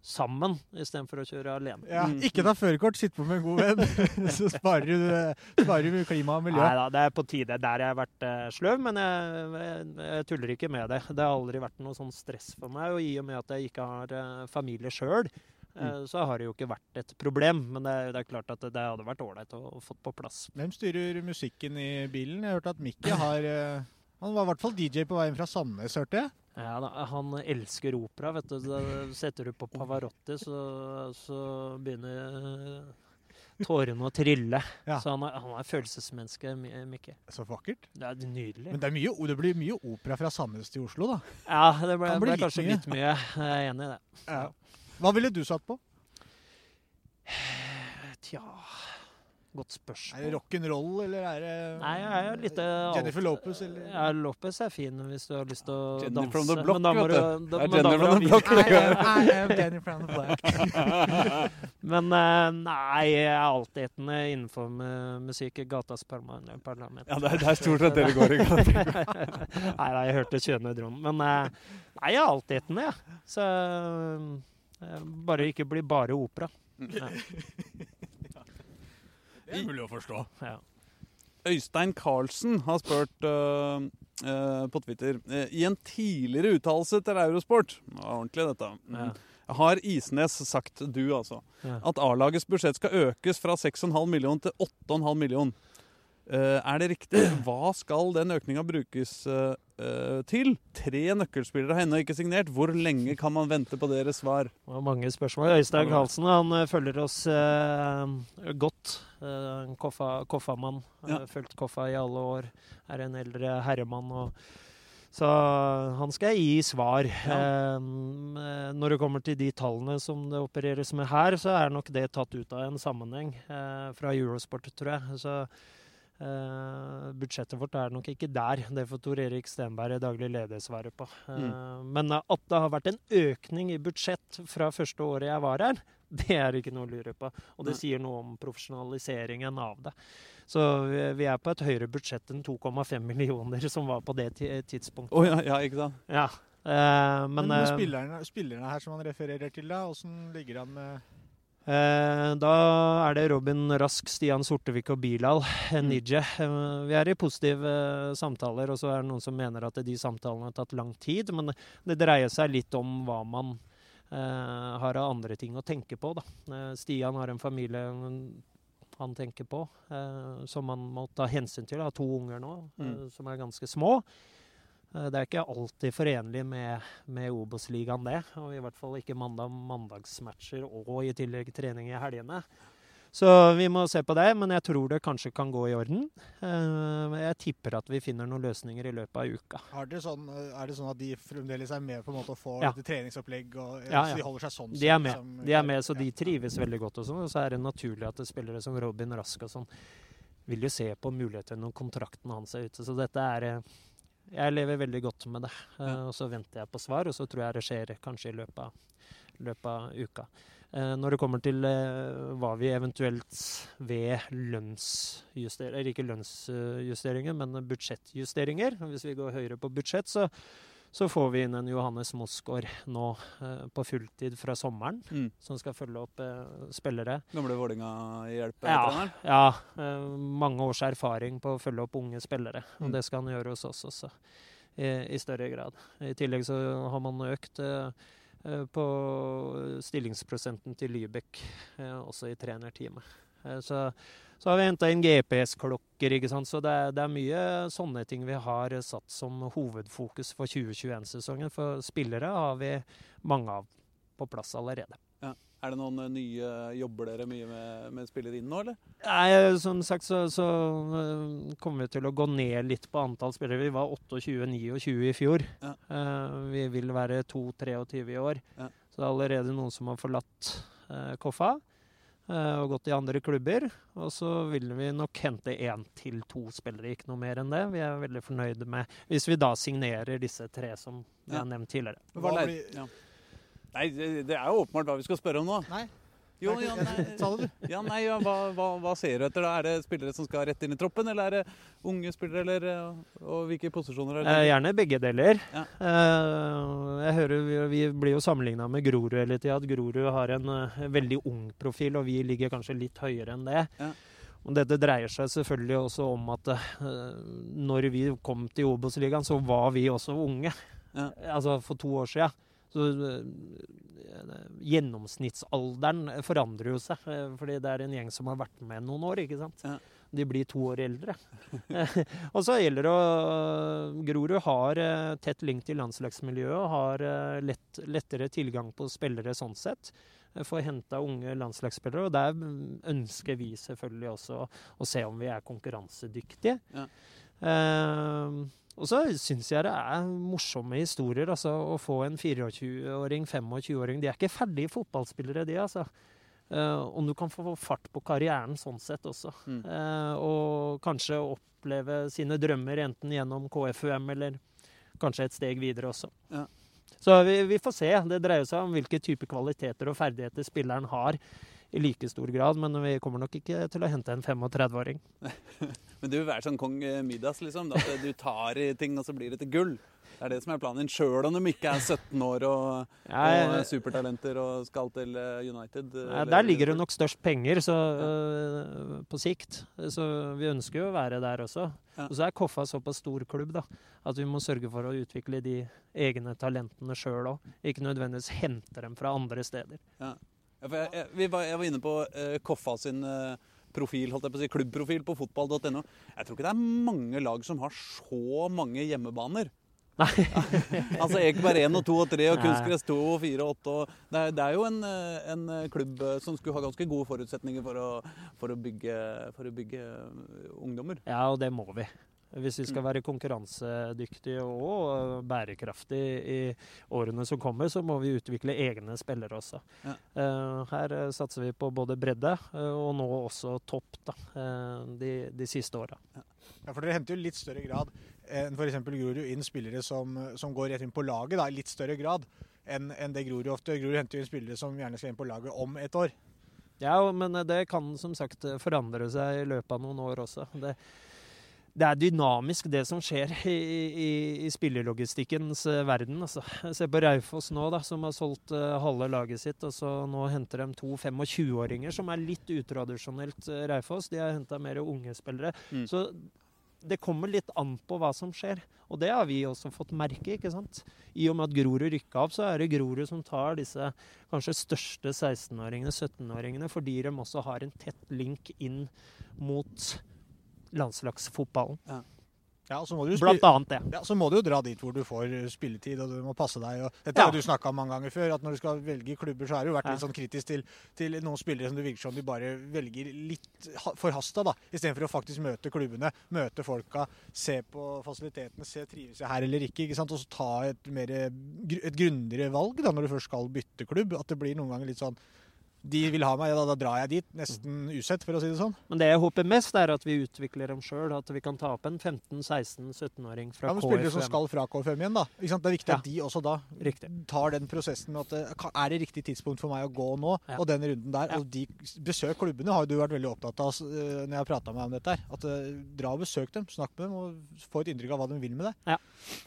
sammen istedenfor å kjøre alene. Ja, Mm. ikke ta førerkort, sitt på med en god venn. Så sparer du, sparer du klima og miljø. Nei da, det er på tide. Der jeg har vært eh, sløv, men jeg, jeg, jeg tuller ikke med det. Det har aldri vært noe sånn stress for meg. Og i og med at jeg ikke har eh, familie sjøl, Mm. så har det jo ikke vært et problem. Men det, er- det er klart at det, det hadde vært ålreit å, å få på plass. Hvem styrer musikken i bilen? Jeg har hørt at Mikke har eh, Han var i hvert fall DJ på veien fra Sandnes, hørte jeg. Ja, Han elsker opera. vet du. Da setter du på Pavarotti, så, så begynner eh, tårene å trille. Ja. Så han er, han er følelsesmenneske, Mikke. Så vakkert. Det er nydelig. Men det, mye, det blir mye opera fra Sandnes til Oslo, da. Ja, det ble, ble litt kanskje mye. litt mye. Jeg er enig i det. Hva ville du satt på? Tja godt spørsmål. Er det rock'n'roll, eller er det Nei, jeg er litt eh, Jennifer Lopez, eller? Ja, Lopez er fin hvis du har lyst til å Jennifer danse. from the block, men da må du, da, er må from the block. I am, I am Jenny from the block. Men eh, nei, jeg er altetende innenfor mu- musikk i gatas parlament. Ja, det er, det er stort sett det det går i. nei, nei, jeg hørte kjønne dron. Men eh, nei, jeg er altetende, jeg. Så eh, bare ikke bli bare opera. Ja, Det er mulig å forstå. ja. Øystein Carlsen har spurt uh, uh, på Twitter uh, I en tidligere uttalelse til Eurosport Det var ordentlig, dette. Mm. Ja. Har Isnes sagt, du altså, Ja. at A-lagets budsjett skal økes fra 6,5 million til 8,5 million? Eh, er det riktig? Hva skal den økninga brukes eh, til? Tre nøkkelspillere har ennå ikke signert. Hvor lenge kan man vente på deres svar? Det var mange spørsmål. Øystein Karlsen han følger oss godt. Eh, Koffa, koffamann. Ja. Eh, Fulgt Koffa i alle år. Er en eldre herremann. Og, så han skal gi svar. Ja. Eh, når det kommer til de tallene som det opereres med her, så er nok det tatt ut av en sammenheng eh, fra Eurosport, tror jeg. Så eh, budsjettet vårt er nok ikke der. Det får Tor Erik Stenberg, daglig leder, svare på. Eh, Men at det har vært en økning i budsjett fra første året jeg var her, det er ikke noe å lure på. Og det sier noe om profesjonaliseringen av det. Så vi, er på et høyere budsjett enn 2,5 millioner som var på det tidspunktet. Oh, ja, ja, ikke sant? Ja. Eh, men Men, med eh, spillerne, spillerne her som han refererer til, da, åssen ligger han med Eh, da er det Robin Rask, Stian Sortevik og Bilal Mm. Nije. Eh, vi er i positive eh, samtaler, og så er det noen som mener at de samtalene har tatt lang tid. Men det dreier seg litt om hva man eh, har andre ting å tenke på. Da. Eh, Stian har en familie han tenker på, eh, som man må ta hensyn til. Har to unger nå, eh, Mm. som er ganske små. Eh, Det er ikke alltid forenlig med, med Obos-ligaen, det. Og i hvert fall ikke mandag mandagsmatcher og i tillegg trening i helgene. Så vi må se på det, men jeg tror det kanskje kan gå i orden. Eh, Jeg tipper at vi finner noen løsninger i løpet av uka. Har det sånn, Er det sånn at de fremdeles er med på en måte å få Ja. treningsopplegg? Og, Ja, så de holder seg sånn? De er med, som- de er med så de trives veldig godt. Og sånn, og så er det naturlig at det spillere som Robin Rask og sånn vil jo se på muligheter når kontrakten hans er ute. Så dette er eh, Jeg lever veldig godt med det. Eh, Ja. Og så venter jeg på svar, og så tror jeg det skjer kanskje i løpet av, løpet av uka. Eh, Når det kommer til eh, hva vi eventuelt ved lønnsjusteringer Eller ikke lønnsjusteringer, men budsjettjusteringer. Hvis vi går høyere på budsjett, så, så får vi inn en Johannes Mosgaard nå eh, på fulltid fra sommeren, Mm. som skal følge opp spillere. Gamle Vålerenga-hjelp? Ja, ja mange års erfaring på å følge opp unge spillere. Og Mm. det skal han gjøre hos oss også, i, i større grad. I tillegg så har man økt på stillingsprosenten til Lybekk, eh, også i trenerteamet. Eh, så, så har vi henta inn GPS-klokker, ikke sant. Så det er, det er mye sånne ting vi har eh, satt som hovedfokus for 2021-sesongen. For spillere har vi mange av på plass allerede. Er det noen eh, nye Jobber dere mye med, med spillere inn nå, eller? Nei, som sagt så, så øh, kommer vi til å gå ned litt på antall spillere. Vi var 28-29 i fjor. Ja. Eh, vi vil være 2-23 i år. Ja. Så det er allerede noen som har forlatt eh, Koffa eh, og gått i andre klubber. Og så vil vi nok hente én til to spillere, ikke noe mer enn det. Vi er veldig fornøyde med Hvis vi da signerer disse tre som Ja. har nevnt tidligere. Hva blir- ja. Nei, det, det er jo åpenbart hva vi skal spørre om nå. Nei, Jo, ja, nei, sa du. ja, nei, ja, hva, hva, hva ser du etter? da? Er det spillere som skal rett inn i troppen, eller er det unge spillere, eller, og, og hvilke posisjoner? Er Eh, gjerne begge deler. Ja. Eh, jeg hører vi, vi blir jo sammenligna med Grorud hele tida. At Grorud har en uh, veldig ung profil, og vi ligger kanskje litt høyere enn det. Ja. Og dette dreier seg selvfølgelig også om at uh, når vi kom til Obos-ligaen, så var vi også unge. Ja. Altså for to år sia. Så eh, gjennomsnittsalderen forandrer jo seg, eh, fordi det er en gjeng som har vært med noen år, ikke sant. Ja. De blir to år eldre. og så gjelder det å Grorud har eh, tett link til landslagsmiljøet og har lett, lettere tilgang på spillere sånn sett. Får henta unge landslagsspillere, og der mm, ønsker vi selvfølgelig også å, se om vi er konkurransedyktige. Ja. Eh, og så syns jeg det er morsomme historier. altså Å få en 24-åring, 25-åring De er ikke ferdige fotballspillere, de, altså. Uh, om du kan få fart på karrieren sånn sett også. Mm. Uh, og kanskje oppleve sine drømmer enten gjennom KFUM eller kanskje et steg videre også. Ja. Så vi, vi får se. Det dreier seg om hvilke type kvaliteter og ferdigheter spilleren har i like stor grad, men vi kommer nok ikke til å hente en 35-åring. Men du vil være sånn kong eh, Midas, liksom? At du tar i ting, og så blir det til gull? Det er det som er planen din, sjøl om de ikke er 17 år og, Jeg- og supertalenter og skal til eh, United? Nei, der ligger det nok størst penger så, øh, på sikt. Så vi ønsker jo å være der også. Ja. Og så er Koffa såpass stor klubb da, at vi må sørge for å utvikle de egne talentene sjøl òg. Ikke nødvendigvis hente dem fra andre steder. Ja, jeg, jeg, vi var, jeg var inne på eh, Koffa sin eh, profil, holdt jeg på å si, klubbprofil på fotball.no. Jeg tror ikke det er mange lag som har så mange hjemmebaner. Nei. altså Ekeberg 1 og 2 og 3 og. Kunstgress 2 og 4 og 8. Og det, er, det er jo en, eh, en klubb som skulle ha ganske gode forutsetninger for å, for å, bygge, for å bygge ungdommer. Ja, og det må vi. Hvis vi skal Mm. være konkurransedyktige og øh, bærekraftige i årene som kommer, så må vi utvikle egne spillere også. Ja. Eh, her eh, satser vi på både bredde eh, og nå også topp da, eh, de, de siste åra. Ja, for Dere henter jo litt større grad enn f.eks. Grorud inn spillere som, som går rett inn på laget. da, i litt større grad enn en det Grorud ofte Grorud henter jo inn spillere som gjerne skal inn på laget om et år. Ja, men eh, det kan som sagt eh, forandre seg i løpet av noen år også. Det, det er dynamisk, det som skjer i, i, i spillelogistikkens eh, verden. Altså. Se på Raufoss nå, da, som har solgt uh, halve laget sitt. og så Nå henter de to 25-åringer, som er litt utradisjonelt uh, Raufoss. De har henta mer unge spillere. Mm. Så det kommer litt an på hva som skjer. Og det har vi også fått merke. ikke sant? I og med at Grorud rykka opp, så er det Grorud som tar disse kanskje største 16-åringene, 17-åringene, fordi de også har en tett link inn mot landslagsfotballen. Ja, Ja, du Blant annet det. Ja, Så må du jo dra dit hvor du får eh, spilletid, og du må passe deg. Og dette Ja. har du snakka om mange ganger før, at når du skal velge klubber, så har du vært litt sånn kritisk til, til noen spillere som det virker som de bare velger litt ha- forhasta, da. Istedenfor å faktisk møte klubbene, møte folka, se på fasilitetene, se trives jeg her eller ikke. ikke sant? Og så ta et, mer, et grundigere valg da, når du først skal bytte klubb. At det blir noen ganger litt sånn De vil ha meg, da, da drar jeg dit. Nesten usett, for å si det sånn. Men det jeg håper mest, er at vi utvikler dem sjøl. At vi kan ta opp en 15-16-17-åring fra Ja, men Spillere som skal fra KFM igjen, da. Ikke sant? Det er viktig Ja. at de også da Riktig. tar den prosessen med at det- er det riktig tidspunkt for meg å gå nå, Ja. og den runden der. Ja. Og de besøk klubbene har jo du vært veldig opptatt av eh, når jeg har prata med deg om dette. her. At uh, Dra og besøk dem, snakk med dem og få et inntrykk av hva de vil med deg. Ja.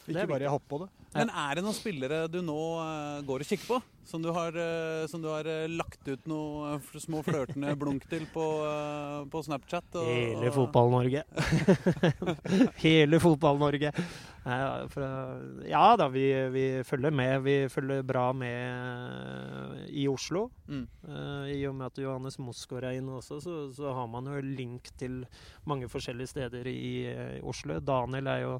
Er Ikke bare hoppe på det. Ja. Men er det noen spillere du nå eh, går og kikker på? Som du har, eh, som du har eh, lagt ut noe eh, små flørtende blunk til på, på Snapchat? og- Hele Fotball-Norge. Hele Fotball-Norge. Ja, da, vi, vi følger med. Vi følger bra med i Oslo. Mm. I og med at Johannes Mosgaard er inne også, så, så har man jo link til mange forskjellige steder i Oslo. Daniel er jo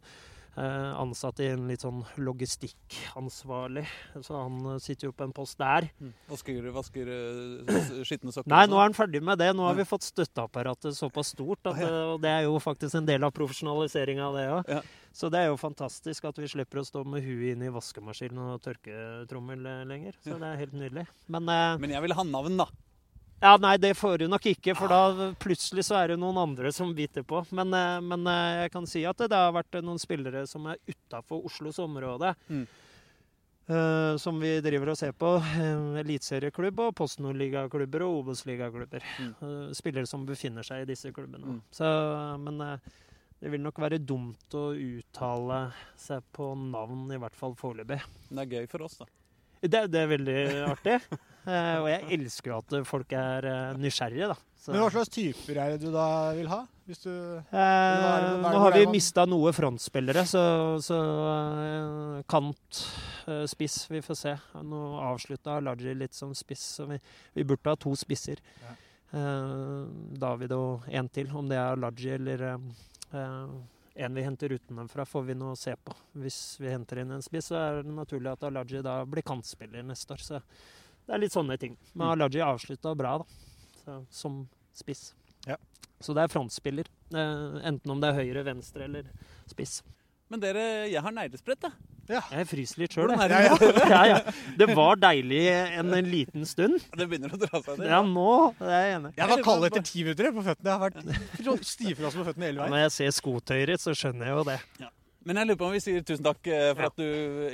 ansatt i en litt sånn logistikkansvarlig, så han eh, sitter jo på en post der. Mm. Vasker, vasker eh, skitne sokker? Nei, nå sånn? er han ferdig med det. Nå har vi fått støtteapparatet såpass stort, at, Ah, ja. eh, og det er jo faktisk en del av profesjonaliseringa av det òg. Ja. Så det er jo fantastisk at vi slipper å stå med huet inn i vaskemaskinen og tørketrommel eh, lenger. Så Ja. det er helt nydelig. Men eh, Men jeg vil ha navn, da. Ja, nei, det får du nok ikke, for da plutselig så er det noen andre som biter på. Men, eh, men eh, jeg kan si at det, det har vært noen spillere som er utafor Oslos område. Mm. Uh, som vi driver og ser på. Uh, Eliteserieklubb og Postnordligaklubber Nord-ligaklubber og Obos-ligaklubber. Mm. Uh, spillere som befinner seg i disse klubbene. Mm. Så, men det vil nok være dumt å uttale seg på navn, i hvert fall foreløpig. Det er gøy for oss, da. Det, det er veldig artig. Eh, og jeg elsker jo at folk er uh, nysgjerrige, da. Så, Men hva slags typer er det du da vil ha? Du eh, det- nå har vi mista noe frontspillere, så, så eh, kant, eh, spiss, vi får se. Nå avslutta Alaji litt som spiss, så vi, vi burde ha to spisser. Ja. Eh, David og en til. Om det er Alaji eller eh, eh, en vi henter utenfra, får vi nå se på. Hvis vi henter inn en spiss, så er det naturlig at Alaji da blir kantspiller neste år. Så det er litt sånne ting. Men Mm. Alaji avslutta bra, da. Så, som spiss. Ja. Så det er frontspiller. Eh, enten om det er høyre, venstre eller spiss. Men dere, jeg har neglesprett, jeg. Jeg fryser litt sjøl, jeg. er det? Ja, ja. Det var deilig en, en liten stund. Det begynner å dra seg ned. Ja, nå det er jeg enig. Jeg var kald etter ti minutter på føttene. Jeg har vært stivfrossen på føttene hele veien. Når jeg ser skotøyet ditt, så skjønner jeg jo det. Men jeg lurer på om vi sier tusen takk eh, for at du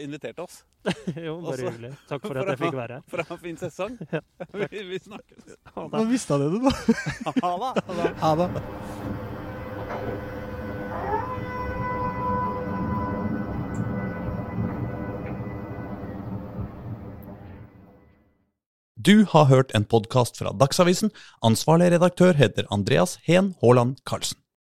inviterte oss. Jo, bare Også- hyggelig. Takk for at jeg fikk være her. For å ha en fin sesong. Vi, vi snakkes. Nå mista du det, da. Ha det. Ha det. Du har hørt en podkast fra Dagsavisen. Ansvarlig redaktør heter Andreas Heen Haaland Karlsen.